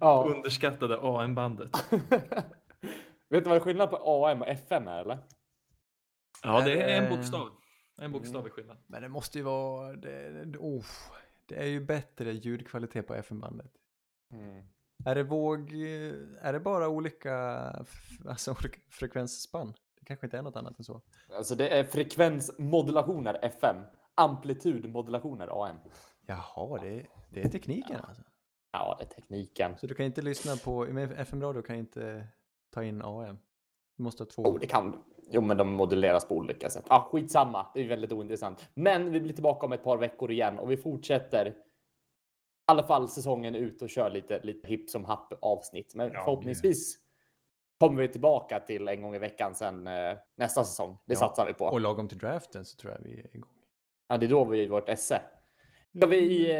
ja. Underskattade AM-bandet. [LAUGHS] Vet du vad skillnaden på AM och FM är eller? Ja, det är en Eh, bokstav. En bokstav är skillnad. Men det måste ju vara, det, det, oh, det är ju bättre ljudkvalitet på FM-bandet. Mm. Är det våg, eh, är det bara olika, alltså olika frekvensspann? Det kanske inte är något annat än så. Alltså det är frekvensmodulationer FM. Amplitudmodulationer AM. Jaha, det, det är tekniken alltså. Ja, det är tekniken. Så du kan inte lyssna på, FM-radio kan inte ta in AM. Du måste ha två. Jo, det kan Jo, men de moduleras på olika sätt. Ah, skitsamma, det är väldigt ointressant. Men vi blir tillbaka om ett par veckor igen och vi fortsätter i alla fall säsongen ut och kör lite, lite hipp som happ avsnitt. Men Ja, förhoppningsvis kommer vi tillbaka till en gång i veckan sen eh, nästa säsong. Det Ja, satsar vi på. Och lagom till draften så tror jag vi är igång. Ja, det är då vi är vårt esse. Ska vi,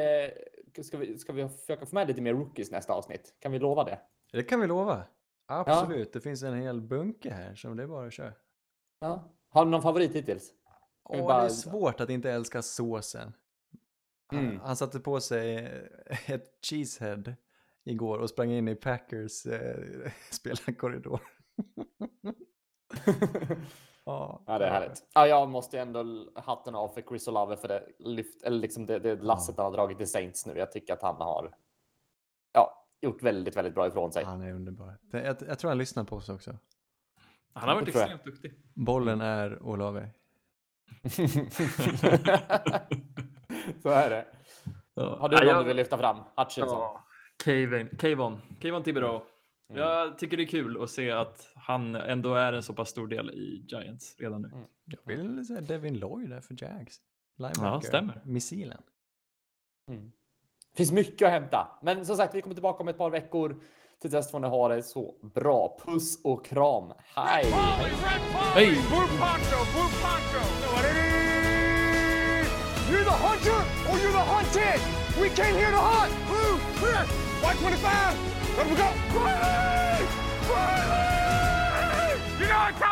eh, ska vi, ska vi försöka få med lite mer rookies nästa avsnitt? Kan vi lova det? Det kan vi lova. Absolut, det finns en hel bunke här som det är bara att köra. Ja. Har du någon favorit hittills? Åh, bara- Det är svårt att inte älska såsen. Han, Mm. han satte på sig [LAUGHS] ett cheesehead igår och sprang in i Packers eh, [LAUGHS] spelarkorridor. [LAUGHS] ja, Ja, det är härligt. Ja, jag måste ändå hatten av för Chris Olave för det lyft, eller liksom det, det lasset han har dragit till Saints nu. Jag tycker att han har ja, gjort väldigt, väldigt bra ifrån sig. Han är underbar. Jag, jag tror han lyssnar på oss också. Han har varit extremt duktig. Bollen är Olave. [LAUGHS] Så är det. Ja. Har du Ja, någon jag- du vill lyfta fram? Hutchinson? Ja, Kevin, Kevon, Kevon Thibodeau. Mm. Jag tycker det är kul att se att han ändå är en så pass stor del i Giants redan nu. Mm. Jag vill säga Devin Lloyd där för Jags. Linebacker. Ja, stämmer. Missilen. Mm. finns mycket att hämta. Men som sagt, vi kommer tillbaka om ett par veckor. Till dess får ni ha det så bra. Puss och kram. Hej! Hej! You're the hunter or you're the hunted. We came here to hunt. Blue, clear. White 25. Let we go. Riley! Riley! You know what time